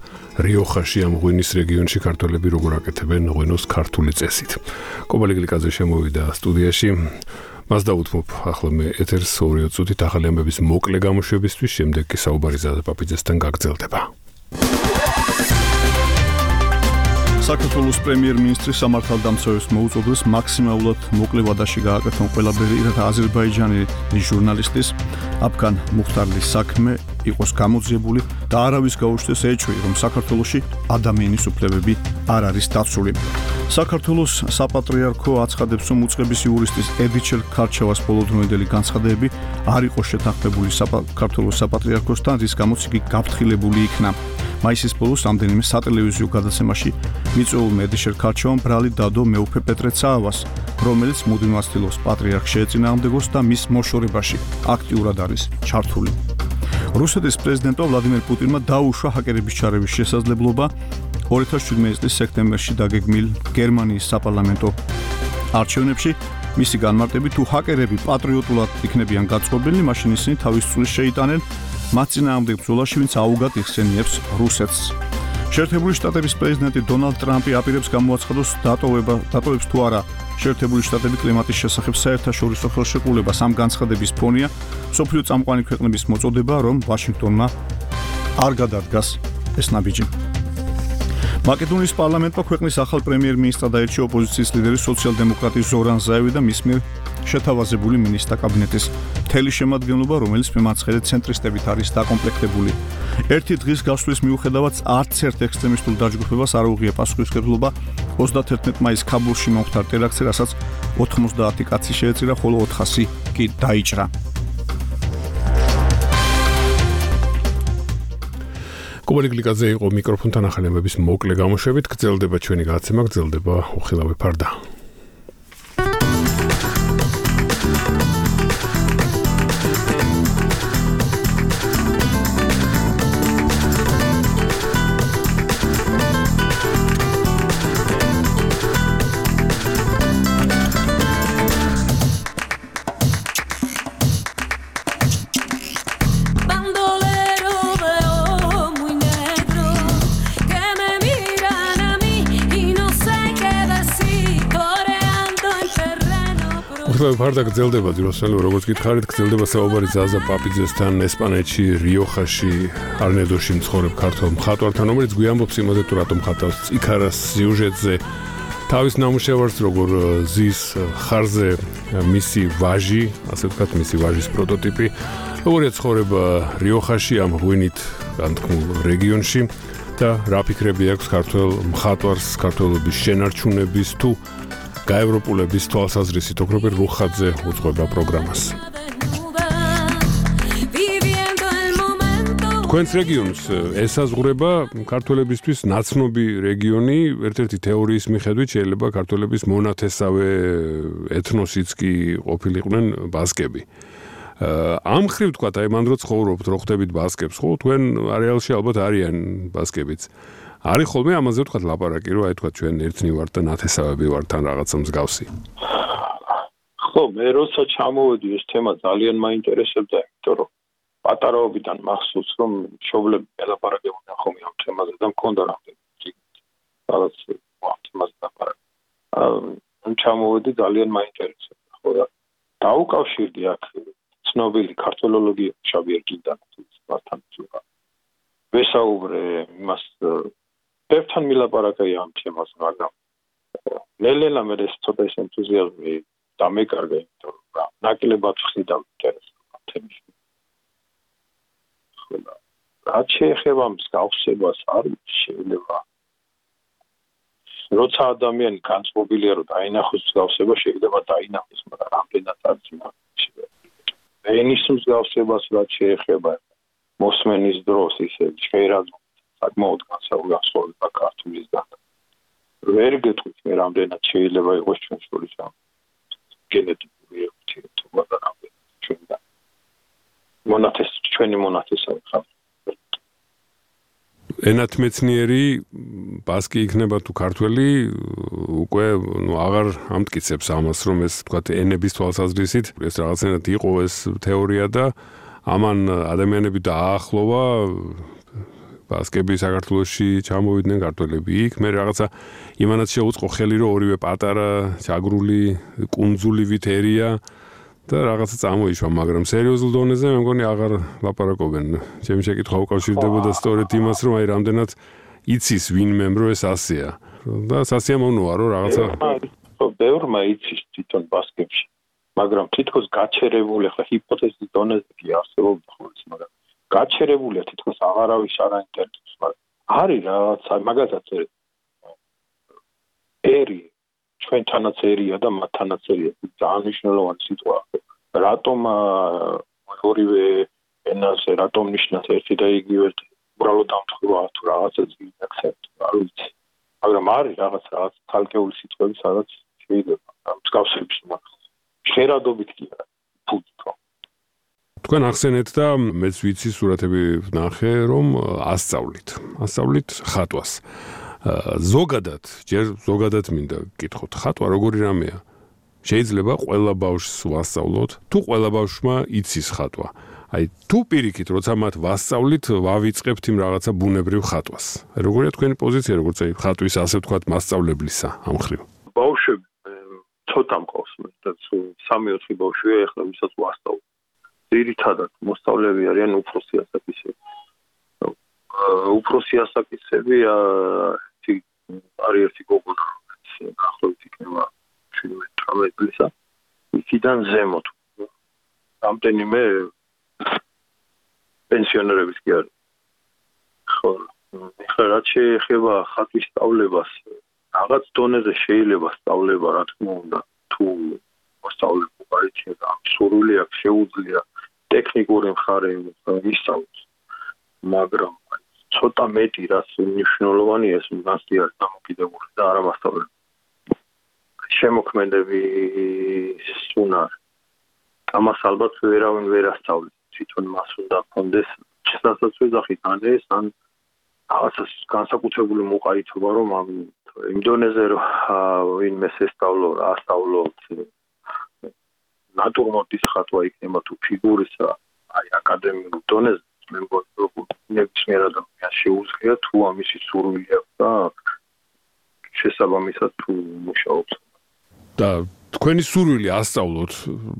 რიოხაში ამ ღვინის რეგიონში ქართველები როგორ აკეთებენ ღვინოს ქართული წესით. კობალი გლიკაძე შემოვიდა სტუდიაში. მას დაუთმობ ახლა მე ეთერს 2 წუთით ახალი ამბების მოკლე გამოშვებისთვის შემდეგ კი საუბარი ზაზა პაპიძესთან გაგრძელდება საქართველოს პრემიერ-მინისტრი სამართალდამცავებს მოუწოდეს მაქსიმალურად მოკლე ვადაში გააკეთონ ყველაფერი, რათა აზერბაიჯანელი ჟურნალისტის აფგან მუხტარლის საქმე იყოს გამოძიებული და არავის გაუშვეს ეჭვი, რომ საქართველოსი ადამიანის უფლებები არ არის დაცული. საქართველოს საპატრიარქო აცხადებს, რომ უცხების იურისტის ედიჩელ ქარჩევას ბოლოდროინდელი განცხადებები არ იყო შეთანხმებული საქართველოს საპატრიარქოსთან, რის გამოც იგი გაფრთხილებული იქნა. მაისის ბოლოს ამდენიმე სატელევიზიო გადაცემაში მიწვეულ მედიშერ ქარჩევამ ბრალი დადო მეუფე პეტრე ცაავას, რომელიც მუდმივად ცდილობს პატრიარქს შეეწინააღმდეგოს და მის მოშორებაში აქტიურად არის ჩართული. რუსეთის პრეზიდენტო ვლადიმერ პუტინმა დაუშვა ჰაკერების ჩარევის შესაძლებლობა 2017 წლის სექტემბერში დაგეგმილ გერმანიის საპარლამენტო არჩევნებში მისი განმარტებით თუ ჰაკერები პატრიოტულად იქნებიან გაწყობილი, მაშინ ისინი თავის წulis შეიტანენ მათ წინააღმდეგ ბრძოლაში, ვინც აუგად იხსენიებს რუსეთს. შეერთებული შტატების პრეზიდენტი დონალდ ტრამპი აპირებს გამოაცხადოს დატოვება, დატოვებს თუ არა შეერთებული შტატები კლიმატის შესახებ საერთაშორისო ხელშეკრულებას ამ განცხადების ფონია სოფლიო წამყვანი ქვეყნების მოწოდება, რომ ვაშინგტონმა არ გადადგას ეს ნაბიჯი. მაკედონიის პარლამენტმა ქვეყნის ახალ პრემიერ-მინისტრად დაერჩია ოპოზიციის ლიდერი სოციალ-დემოკრატი ზორან ზაევი და მის მიერ შეთავაზებული მინისტრთა კაბინეტის მთელი შემადგენლობა, რომელიც მიმაცხერე ცენტრისტებით არის დაკომპლექტებული. ერთი დღის გასვლის მიუხედავად არც ერთ ექსტრემისტულ დაჯგუფებას არ უღია პასუხისმგებლობა 31 მაისს ქაბულში მომხდარ ტერაქტზე, რასაც 90 კაცი შეეწირა, ხოლო 400 კი დაიჭრა. გლიკაძე იყო მიკროფონთან ახალემების მოკლე გამოშვებით, გრძელდება ჩვენი გაცემა, გრძელდება უხილავი ფარდა. ფარდა გრძელდება ძროსელი როგორც გითხარით გრძელდება საუბარი ზაზა პაპიძესთან ესპანეთში რიოხაში არნედოში მცხოვრებ ქართულ მხატვართან რომელიც გვიამბობს იმაზე თუ რატომ ხატავს ციქარას სიუჟეტზე. თავის ნამუშევარს როგორ ზის ხარზე მისი ვაჟი ასე ვთქვათ მისი ვაჟის პროტოტიპი როგორია ცხოვრება რიოხაში ამ ღვინით განთქმულ რეგიონში და რა ფიქრები აქვს ქართულ მხატვარს ქართულობის შენარჩუნების თუ გაევროპულების თვალსაზრისით ოქროპერ რუხაძე უძღვება პროგრამას. თქვენს რეგიონს ესაზღვრება ქართველებისთვის ნაცნობი რეგიონი, ერთ-ერთი თეორიის მიხედვით შეიძლება ქართველების მონათესავე ეთნოსიც კი ყოფილიყვნენ ბასკები. ამ ხრივ თქვა, აი მანდ რო ცხოვრობთ, რო ხვდებით ბასკებს, ხო, თქვენ არეალში ალბათ არიან ბასკებიც. არის ხოლმე ამაზე ვთქვათ ლაპარაკი, რომ აი თქვა ჩვენ ერთნი ვართ და ნათესავები ვართ თან რაღაცა მსგავსი. ხო, მე როცა ჩამოვედი ეს თემა ძალიან მაინტერესებდა, იმიტომ რომ პატარაობიდან მახსოვს რომ მშობლები ელაპარაკებოდნენ ხოლმე ამ თემაზე და მქონდა რამდენი რაღაც ამ თემაზე ლაპარაკი. აა ჩამოვედი ძალიან მაინტერესებდა, ხო და დაუკავშირდი აქ ცნობილი ქართოლოლოგი შავიერ გინდან თუმცა თუმცა ვესაუბრე იმას ერთთან მილაპარაკე ამ თემას, მაგრამ ნელ-ნელა მე ეს ცოტა ეს ენთუზიაზმი დამეკარგა, იმიტომ რომ ნაკლებად ხდიდა ინტერესს ამ თემაში. ხოლო რა შეიძლება მსგავსებას არ შეიძლება როცა ადამიანი განწყობილია რომ დაინახოს მსგავსება შეიძლება დაინახოს მაგრამ რამდენად არ შეიძლება ენის მსგავსებას რა შეიძლება მოსმენის დროს ისე შეიძლება საკმაოდ განსხვავება ქართულისგან. ვერ გეტყვით მე რამდენად შეიძლება იყოს ჩვენ შორის ამ გენეტიკური ურთიერთობა და რამდენად ჩვენგან. მონათეს ჩვენი მონათესავე ხარ. ენათმეცნიერი ბასკი იქნება თუ ქართველი უკვე ნუ აღარ ამტკიცებს ამას რომ ეს თქვა ენების თვალსაზრისით ეს რაღაცნაირად იყო ეს თეორია და ამან ადამიანები დაახლოვა ბასკები საქართველოსში ჩამოვიდნენ ქართველები იქ მე რაღაცა იმანაც შეუწყო ხელი რომ ორივე პატარა ჩაგრული კუნძულივით ერია და რაღაცა წამოიშვა მაგრამ სერიოზულ დონეზე მე მგონი აღარ ლაპარაკობენ. ჩემი შეკითხვა უკავშირდებოდა სწორედ იმას რომ აი რამდენად იცის ვინმე რომ ეს ასეა. და სასიამოვნოა რომ რაღაცა ბევრმა იცის თვითონ ბასკებში მაგრამ თითქოს გაჩერებული ხა ჰიპოთეზის დონეზე კი არსებობს ხოლმე მაგრამ გაჩერებულია თითქოს აღარავის არ აინტერესებს მაგრამ არის რაღაცა მაგასაც ერი ჩვენთანაც ერია და მათთანაც ერია ძალიან მნიშვნელოვანი სიტყვაა რატომ ორივე ენაზე რატომ ნიშნავს ერთი და იგივე უბრალოდ დამთხრვა თუ რაღაცა ძინახეთ არ ვიცი. მაგრამ არის რაღაც რაღაც თალკეული სიტყვები სადაც შეიძლება მსგავსების მაგ შერადობით კი არა თქვენ ახსენეთ და მეც ვიცი სურათები ვნახე რომ ასწავლით. ასწავლით ხატვას. ზოგადად ჯერ ზოგადად მინდა გითხოთ ხატვა როგორი რამეა? შეიძლება ყველა ბავშვს ვასწავლოთ? თუ ყველა ბავშვმა იცის ხატვა. აი თუ პირიქით როცა მათ ვასწავლით ვავიწყებთ იმ რაღაცა ბუნებრივ ხატვას. როგორია თქვენი პოზიცია როგორც აი ხატვის ასე ვთქვათ მასწავლებლისა ამ ხრივ? ბავშვები ცოტა მყავს და 3-4 ბავშვია ახლა ვისაც ვასწავლ ძირითადად მოსწავლეები არიან უფროსი ასაკისები უფროსი ასაკისები არის ერთი გოგონა ახლავე იქნება 17 წლისა იქიდან ზემოთ. რამდენიმე პენსიონერების კი არის. ხო, ხა რაც შეეხება ხატვის სწავლებას, რაღაც დონეზე შეიძლება სწავლება, რა თქმა უნდა, თუ მოსწავლე უკარიჩია და სურვილი აქვს შეუძლია ტექნიკური მხარე ისწავლოს. მაგრამ ცოტა მეტი რაც მნიშვნელოვანია ეს მასტი არის დამოკიდებული და არა მასწავლებელი. შემოქმედები სუნარ. ამას ალბათ ვერავინ ვერ ასწავლებს. თვითონ მას უნდა კონდეს შესაძლოა ვეძახით ან ეს ან რაღაცას განსაკუთრებული მოყაითობა რომ ამ იმ დონეზე რომ ვინმე შესწავლო ასწავლო ნატურმორტის ხატვა იქნება თუ ფიგურისა აი აკადემიურ დონეზე მე მგონი რომ ნებისმიერ ადამიანს შეუძლია თუ ამისი სურვილი აქვს და შესაბამისად თუ მუშაობს. და თქვენი სურვილი ასწავლოთ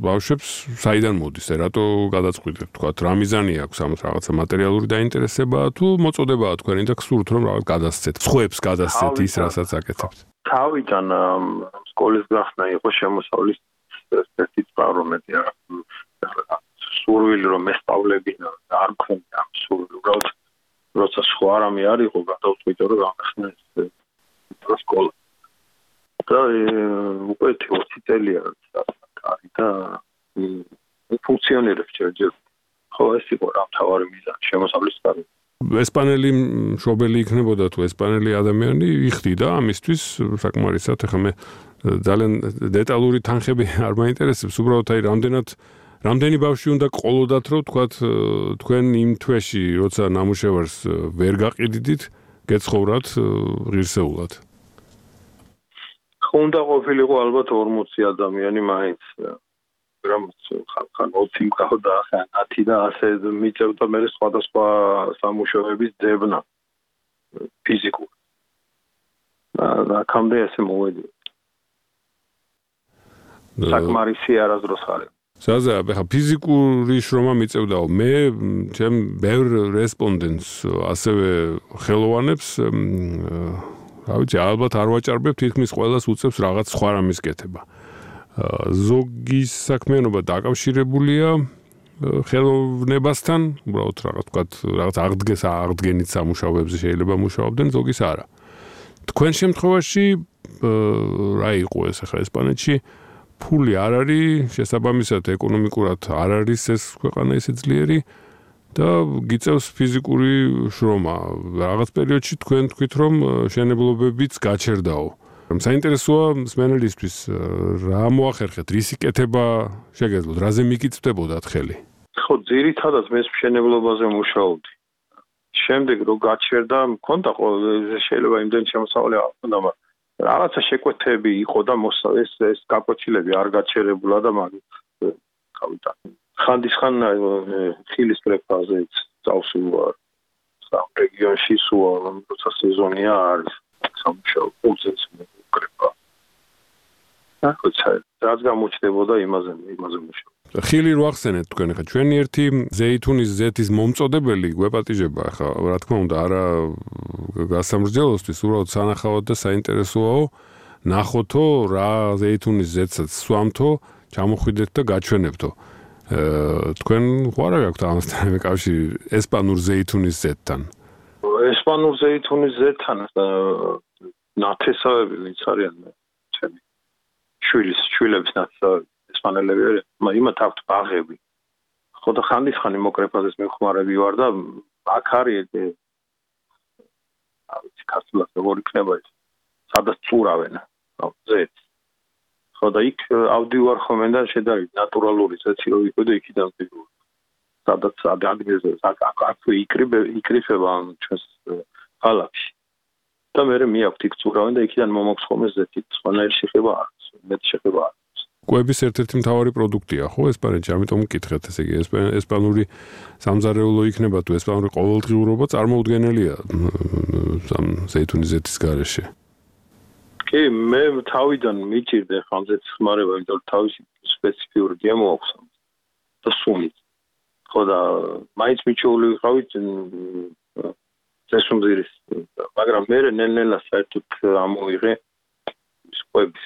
ბავშვებს საიდან მოდის და რატო გადაწყვიტეთ თქვა რა მიზანი აქვს ამ რაღაცა მასალური დაინტერესება თუ მოწოდებაა თქვენი და გსურთ რომ რაღაც გადასცეთ სხვებს გადასცეთ ის რასაც აკეთებთ? თავიდან სკოლის გახსნა იყო შემოსავლის ერთი წყარო მეტი სურვილი რომ მესწავლებინა და არ მქონდა ამ სურვილი უბრალოდ როცა სხვა რამე არ იყო გადავწყვიტე რომ გამხსნე ეს სკოლა. და უკვე 20 წელია კარი და ფუნქციონირებს ჯერჯერ ხო ეს იყო რა მთავარი მიზანი შემოსავლის კარი ესპანელი მშობელი იქნებოდა თუ ესპანელი ადამიანი იხდიდა ამისთვის საკმარისად ახლა მე ძალიან დეტალური თანხები არ მაინტერესებს. უბრალოდ აი რამდენად რამდენი ბავშვი უნდა ყოლოდათ რომ თქვათ თქვენ იმ თვეში როცა ნამუშევარს ვერ გაყიდიდით გეცხოვრათ ღირსეულად? უნდა ყოფილიყო ალბათ 40 ადამიანი მაინც მაგრამ ხან 20 მყავდა ხან 10 და ასე მიწევდა მე სხვადასხვა სამუშაოების ძებნა ფიზიკურ. და კამდე ასე მოვედი საკმარისი არასდროს არის ზაზა, ახლა ფიზიკური შრომა მიწევდაო. მე ჩემ ბევრ რესპონდენტს ასევე ხელოვანებს რა ვიცი, ალბათ არ ვაჭარბებ თითქმის ყოველას უწევს რაღაც სხვა რამის კეთება. ზოგის საქმიანობა დაკავშირებულია ხელოვნებასთან, უბრალოდ რაღაც თქვა, რაღაც აღდგეს აღდგენით სამუშაოებზე შეიძლება მუშაობდნენ, ზოგის არა. თქვენ შემთხვევაში რა იყო ეს ახლა ესპანეთში? ფული არ არის შესაბამისად ეკონომიკურად არ არის ეს ქვეყანა ისე ძლიერი. და გიწევს ფიზიკური შრომა. რაღაც პერიოდში თქვენ თქვით რომ შენებლობებიც გაჩერდაო. საინტერესოა მსმენელისთვის რა მოახერხეთ, რისი კეთება შეგეძლოთ, რაზე მიკითხდებოდათ ხელი? ხო, ძირითადად მე შენებლობაზე მუშაობდი. შემდეგ რო გაჩერდა, მქონდა ყოველ შეიძლება იმდენ შემოსავალი არ მქონდა, მაგრამ რაღაცა შეკვეთები იყო და ეს ეს გაკვეთილები არ გაჩერებულა და მაგ გავიდა. ხანდისხან ხილის პრეფაზე წავსულა. სამ რეგიონში სულა როცა სეზონია არის სამშობლო პულზეც მოკრება ახლა რაც გამოჩნდებოდა იმაზე იმაზე მუშაობ ხილი რო ახსენეთ თქვენ ახლა ჩვენი ერთი ზეითუნის ზეთის მომწოდებელი გვეპატიჟება ახლა რა თქმა უნდა არა გასამრჯელოსთვის უბრალოდ სანახავად და საინტერესოა ნახოთო რა ზეითუნის ზეთსაც სვამთო ჩამოხვიდეთ და გაჩვენებთო. თქვენ ხო არა გაქვთ ამასთან კავშირი ესპანურ ზეითუნის ზეთთან? ესპანურ ზეითუნის ზეთთან ნათესავები ვინც არიან ჩემი შვილის შვილების ნათესავები. ესპანელები იმათ აქვთ ბაღები. ხო და ხანდის ხანი მოკრეფაზეს მეხმარები ვარ და აქ არის აი ქართულად როგორ იქნება ეს? სადაც წურავენ ზეთ ხო და იქ ავდივარ ხომ და შედარი ნატურალური ზეთი რო იყო და იქიდან ვიდო სადაც ადგილზე აქ აქ იქრიბე იქრიფება ჩვენს ხალხში და მე მე აქვს იქ წურავენ და იქიდან მომოქს ხომ ეს ზეთი სხვანაირი შეხება აქვს მეტ შეხება აქვს კვების ერთ-ერთი მთავარი პროდუქტია, ხო, ესპანეთში, ამიტომ მკითხეთ, ესე იგი, ესპანური სამზარეულო იქნება თუ ესპანური ყოველდღიურობა წარმოუდგენელია სამ ზეითუნის ზეთის garaშე. კი, მე თავიდან მიჭირდე ხანძეთ ხმარება, იმიტომ თავისი სპეციფიური გემო აქვს და სუნი. ხო და მაინც მიჩეული ვიყავით წესუმძირის, მაგრამ მე ნელ-ნელა საერთოდ ამოიღე სკვების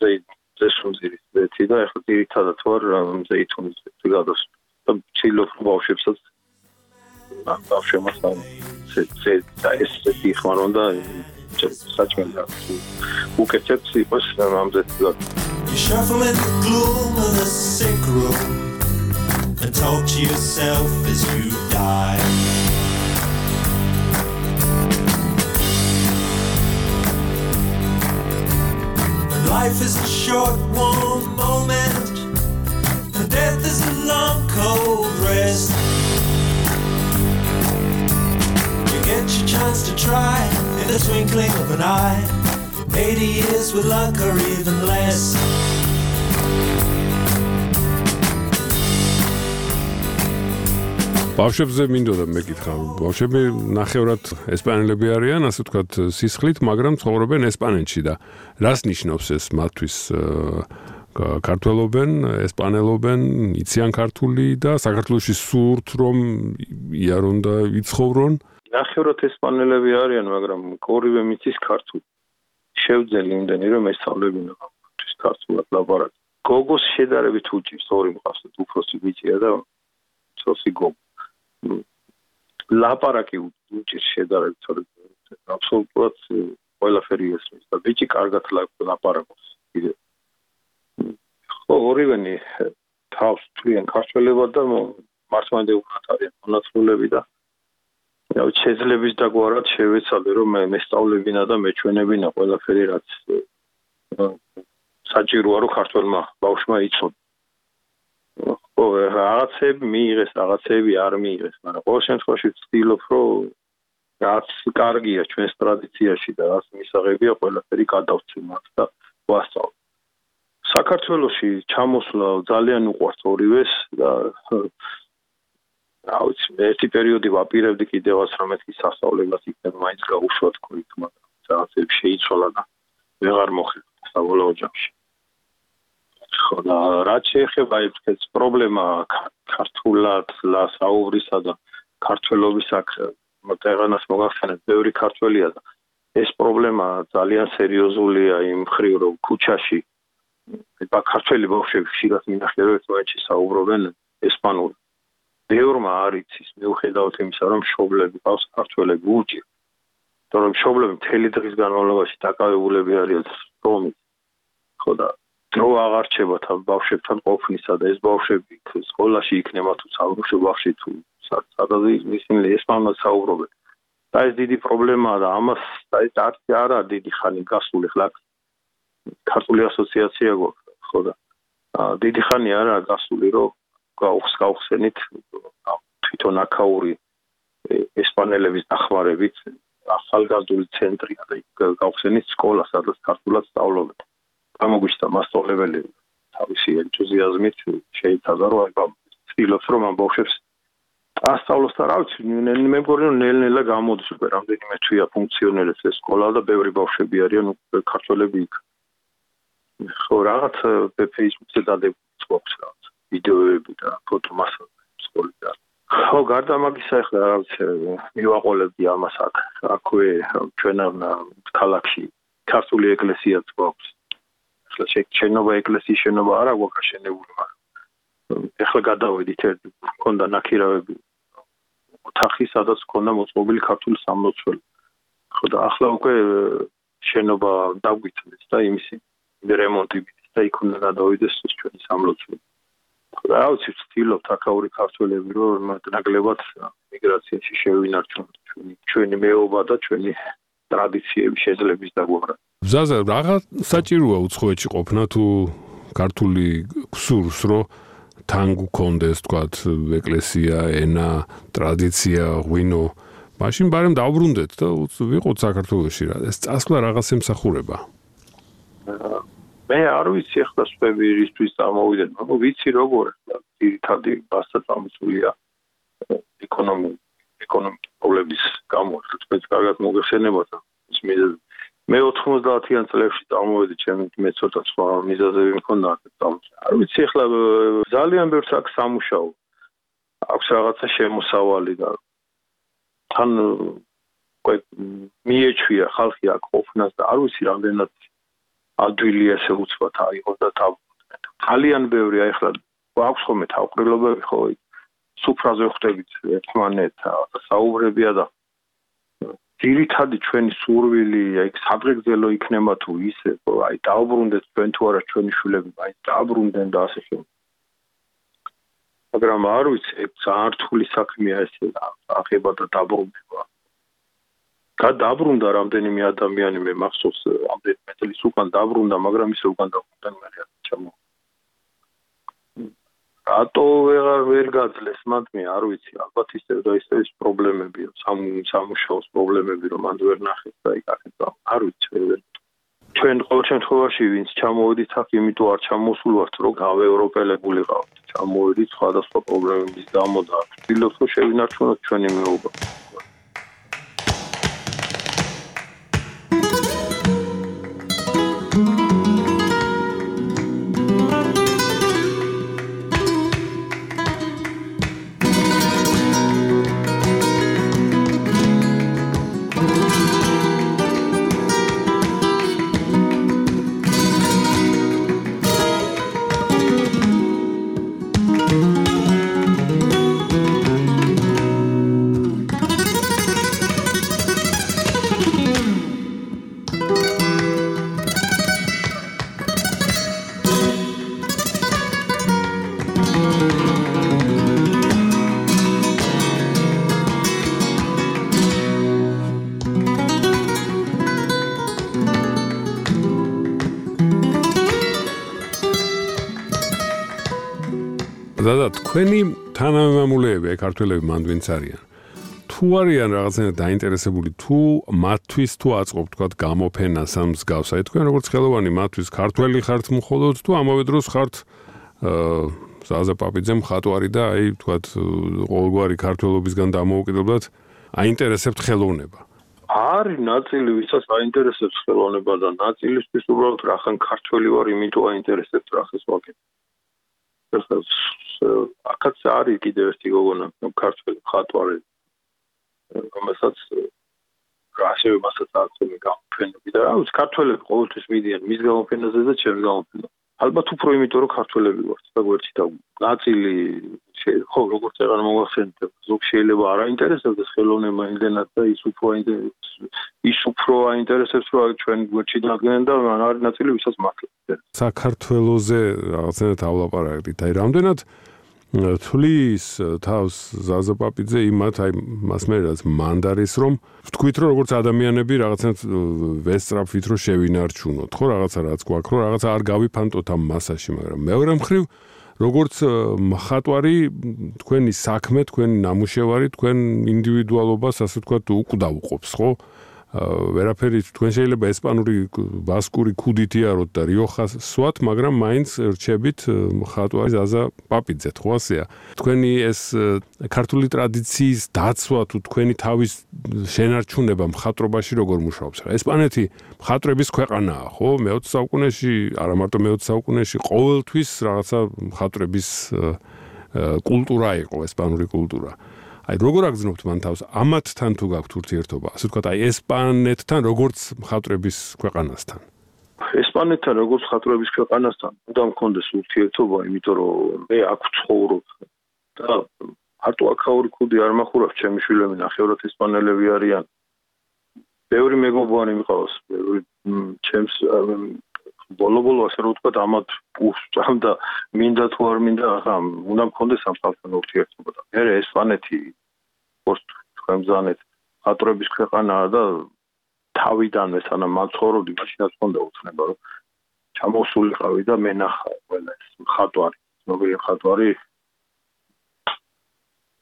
ზეით ზესუნძირის ზეთი და ახლა ძირითადად ვარ ზეითუნის ზეთი გადას და ჩილოფ ბავშვებსაც ბავშვებსაც და ეს ზეთი ხმარონ და საჭმელია უკეთებს იყოს ამ ზეთი და shuffle in the gloom of the sick room and talk to yourself as you die. Life is a short, warm moment, and death is a long, cold rest. You get your chance to try in the twinkling of an eye. 80 years with luck or even less. ბავშვებზე მინდოდა მეკითხა. ბავშვები ნახევრად ესპანელები არიან, ასე ვთქვათ, სისხლით, მაგრამ ცხოვრობენ ესპანეთში და რას ნიშნავს ეს მათთვის ქართველობენ, ესპანელობენ, იციან ქართული და საქართველოსი სურთ რომ იარონ და იცხოვრონ? ნახევრად ესპანელები არიან, მაგრამ ორივე მიცის ქართული. შევძელი იმდენი რომ ესწავლებინა ქართულს ქართულად ლაბორატორია. გოგოს შედარებით უჭირს ორი მყავს და უფროსი ბიჭია და ცოტი გოგო. ლაპარაკი უჭირს შედარებით თორე აბსოლუტურად ყველაფერი ესმის და ბიჭი კარგად ლაპარაკობს. კიდე ხო ორივენი თავს თვიან ქართველება და მართლმადიდებლად არიან მონაცვლეები და რა შეიძლება დაგვარად შევეცადე რომ მე მესწავლებინა და მეჩვენებინა ყველაფერი რაც საჭიროა რომ ქართველმა ბავშვმა იცოდე ო რაღაცები მიიღეს, რაღაცები არ მიიღეს, მაგრამ ყოველ შემთხვევაში ვცდილობ, რომ რაც კარგია ჩვენს ტრადიციაში და რაც მისაღებია, ყველაფერი გადავცემოთ და ვასწავლოთ. საქართველოსი ჩამოსვლა ძალიან უყვართ ორივეს და აუც ერთი პერიოდი ვაპირებდი კიდევაც რომ მეთქი სასწავლებლად იქნება მაინც გაუშვა თქო იქ მაგრამ რაღაცები შეიცვალა და ვეღარ მოხერხდა საბოლოო ჯამში. ხო და რაც შეეხება ეს პრობლემა ქართულად საუბრისა და ქართველობის აქ მოწერანას მოგახსენეთ ბევრი ქართველია და ეს პრობლემა ძალიან სერიოზულია იმ ხრივ რომ ქუჩაში ება ქართველი ბავშვები ხშირად მინახევარეთ მოეჩი საუბრობენ ესპანურ. ბევრმა არიცის მიუხედავად იმისა რომ შობლები ყავს ქართველები უჭი თორემ შობლები მთელი დღის განმავლობაში დაკავებულები არიან რომი ხო და დრო აღარ რჩებათ ამ ბავშვებთან ყოფნისა და ეს ბავშვები სკოლაში იქნება თუ საუბრო ბავშვი თუ სადაც ისინი ესპანურად საუბრობენ. და ეს დიდი პრობლემაა და ამას ეს არც არა დიდი ხანი გასული ხლა. ქართული ასოციაცია გვაქვს ხო და? დიდი ხანი არა გასული რომ გაუხს გავხსენით თვითონ აკაური ესპანელების დახმარებით ახალგაზრდული ცენტრია და გავხსენით სკოლა სადაც ქართულად სწავლობენ გამოგვიშთა მასწავლებელი თავისი ენთუზიაზმით შეიცადა რომ აი ცდილობს რომ ამ ბავშვებს ასწავლოს და რა ვიცი მე მგონი რომ ნელ-ნელა გამოდის უკვე რამდენიმე თვეა ფუნქციონირებს ეს სკოლა და ბევრი ბავშვები არიან უკვე ქართველები იქ ხო რაღაც ფეისბუქზე დადებული გვაქვს რაღაც ვიდეოები და ფოტომასალები სკოლიდან ხო, გარდა მაგისა ახლა რა ვიცი, მივაყოლებდი ამას აქ. აქვე ჩვენ ქალაქში ქართული ეკლესიაც გვაქვს. ახლა შენობა ეკლესიის შენობა არა გვაქვს შენებული, მაგრამ ახლა გადავედით ერთ მქონდა ნაკირავები ოთახი, სადაც მქონდა მოწყობილი ქართული სამლოცველო. ხო და ახლა უკვე შენობა დაგვიწეს და იმისი რემონტი და იქ უნდა გადავიდეს ჩვენი სამლოცველო. რა ვიცი, ვცდილობთ აქაური ქართველები რომ ნაკლებად მიგრაციაში შევინარჩუნოთ ჩვენი ჩვენი მეობა და ჩვენი ტრადიციები შეძლების დაგვარა. ზაზა, რაღა საჭიროა უცხოეთში ყოფნა თუ ქართული ქსურს რომ თან გქონდეს თქვათ ეკლესია, ენა, ტრადიცია, ღვინო მაშინ ბარემ დავბრუნდეთ და ვიყოთ საქართველოში რა. ეს წასვლა რაღაც ემსახურება. მე არ ვიცი ახლა სვები ისთვის წარმოვიდნენ, მაგრამ ვიცი როგორ ძირითადი ბასა წამოსულია ეკონომიკ ეკონომიკ პრობლემის გამო, რაც კარგად მოგეხსენებოდა. ის მე მე 90-იან წლებში წარმოვედი ჩემი მე ცოტა სხვა მიზეზები მქონდა წამოს. არ ვიცი ახლა ძალიან ბევრს აქვს სამუშაო. აქვს რაღაცა შემოსავალი და თან უკვე მიეჩვია ხალხი აქ ყოფნას და არ ვიცი რამდენად ადვილი ესე უცბად აიღო და თავბრუნდა. ძალიან ბევრი აი ხლა აქვს ხოლმე თავყრილობები ხო სუფრაზე ხვდებით ერთმანეთს საუბრებია და ძირითადი ჩვენი სურვილი აი სადღეგრძელო იქნება თუ ისე აი დაუბრუნდეთ ჩვენ თუ არა ჩვენი შვილები აი დაუბრუნდნენ და ასე შემდეგ. მაგრამ არ ვიცი ძალიან რთული საქმეა ეს აღება და დაბრუნება და დაბრუნდა რამდენიმე ადამიანი მე მახსოვს ამდენი წელს უკან დაბრუნდა მაგრამ ისე უკან დაბრუნდა მე ჩემო რატო ვეღარ ვერ გაძლეს? მანდ მე არ ვიცი ალბათ ისე და ისე ის პრობლემებია სამ სამუშაოს პრობლემები რომ მანდ ვერ ნახეს და იქ ახლა არ ვიცი ვერ ჩვენ ყოველ შემთხვევაში ვინც ჩამოვედით აქ იმიტომ არ ჩამოსულვართ რომ გავევროპელებული ყავთ. ჩამოვედით სხვადასხვა პრობლემების გამო და ვთქვით რომ შევინარჩუნოთ ჩვენი მეუბნება თანამემამულეები, აი ქართველები მანდვინც არიან. თუ არიან რაღაცნაირად დაინტერესებული თუ მათთვის თუ აწყობ თქვა გამოფენა სამს გავს, აი თქვენ როგორც ხელოვანი მათთვის ქართველი ხართ მხოლოდ თუ ამავე დროს ხართ ზაზა პაპიძე მხატვარი და აი თქვა ყოველგვარი ქართველობისგან დამოუკიდებლად აინტერესებთ ხელოვნება. არის ნაწილი ვისაც აინტერესებს ხელოვნება და ნაწილისთვის უბრალოდ რახან ქართველი ვარ, იმიტომ აინტერესებს რახეს ვაკეთებ. აქაც არის კიდევ ერთი გოგონა ქართველი ხატვარი რომელსაც ასევე მასაც მე გამოფენები და რა ვიცი ქართველები ყოველთვის მიდიან მის გამოფენაზე და ჩემს გამოფენაზე ალბათ უფრო იმიტომ რომ ქართველები ვართ და გვერდში და ნაწილი ხო როგორც აღარ მოგახსენეთ ზოგ შეიძლება არ აინტერესებდეს ხელოვნება იმდენად და ის უფრო ის უფრო აინტერესებს რომ ჩვენ გვერდში დაგნენ და არის ნაწილი ვისაც მართლა საქართველოზე რაღაცნაირადავლაპარაკდით აი რამდენად თulis თავს ზაზაპაპიძე იმათ აი მას მე რაც მანდარის რომ ვთქვით რომ როგორც ადამიანები რაღაცნაირად ვესტრაფით რომ შევინარჩუნოთ. ხო რაღაცა რაც გვაქვს რომ რაღაცა არ გავიფანტოთ ამ მასაში მაგრამ მეორე მხრივ როგორც მხატვარი თქვენი საქმე თქვენი ნამუშევარი თქვენ ინდივიდუალობას ასე ვთქვათ უკვდავყოფს ხო ვერაფერი თქვენ შეიძლება ესპანური ბასკური ქუდით იაროთ და რიოხას სვათ, მაგრამ მაინც რჩებით ხატვარი ზაზა პაპიძე, ხო ასეა. თქვენი ეს ქართული ტრადიციის დაცვა თუ თქვენი თავის შენარჩუნება მხატვრობაში როგორ მუშაობს? ესპანეთი მხატვრების ქვეყანაა, ხო? მე-20 საუკუნეში, არა მარტო მე-20 საუკუნეში, ყოველთვის რაღაცა მხატვრების კულტურა იყო ესპანური კულტურა. აი როგორ აგზნობთ მან თავს ამათთან თუ გაქვთ ურთიერთობა? ასე ვთქვათ, აი ესპანეთთან როგორც მხატვრების ქვეყანასთან. ესპანეთთან როგორც მხატვრების ქვეყანასთან უნდა მქონდეს ურთიერთობა, იმიტომ რომ მე აქ ვცხოვრობ და არტო აქაური კუდი არ מחურავს ჩემი შვილები ნახევრად ესპანელები არიან. ბევრი მეგობარი მიყავს, ბევრი ჩემს ბოლო-ბოლო ასე რომ ვთქვა ამათ პუშტამ და მინდა თუ არ მინდა ახლა უნდა მქონდეს ამ ხალხთან ურთიერთობა და მე ესპანეთი პოსტ თქვენ ზანეთ ატრების ქვეყანაა და თავიდანვე სანამ მაცხოვრობდი მაშინაც მქონდა უცნება რომ ჩამოსულიყავი და მე ნახა ყველა ეს ხატვარი ცნობილი ხატვარი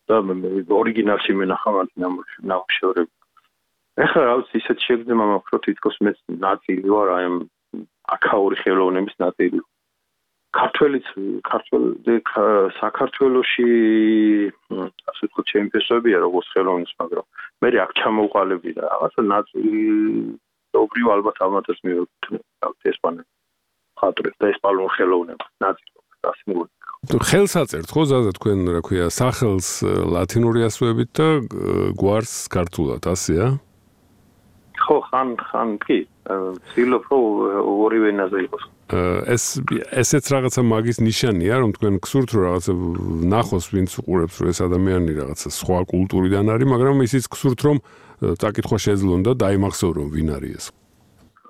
და მე ორიგინალში მე ნახა მათ ნამუშევრები ეხლა რა ვიცი ისეთ შეგრძნება მაქვს რომ თითქოს მე ნაწილი ვარ აი აკაური ხელოვნების ნაწილი. ქართველიც ქართველი საქართველოსი ასე ვთქვათ ჩემპიონებია როგორც ხელოვნის, მაგრამ მე აქ ჩამოყალიბდი და რაღაცა ნაწილი ობრიო ალბათ ამათაც მივეკუთვნე ესპანეთს. ხატრე და ესპანურ ხელოვნებას ნაწილი ასე მოვიდა. თუ ხელს აწერთ ხო ზაზა თქვენ რა ქვია სახელს ლათინური ასოებით და გვარს ქართულად ასეა? ხო ხან ხან კი ცდილობ რომ ორივე ენაზე იყოს ეს ესეც რაღაცა მაგის ნიშანია რომ თქვენ გსურთ რომ რაღაცა ნახოს ვინც უყურებს რომ ეს ადამიანი რაღაცა სხვა კულტურიდან არის მაგრამ ისიც გსურთ რომ წაკითხვა შეძლონ და დაიმახსოვრონ ვინ არის ეს.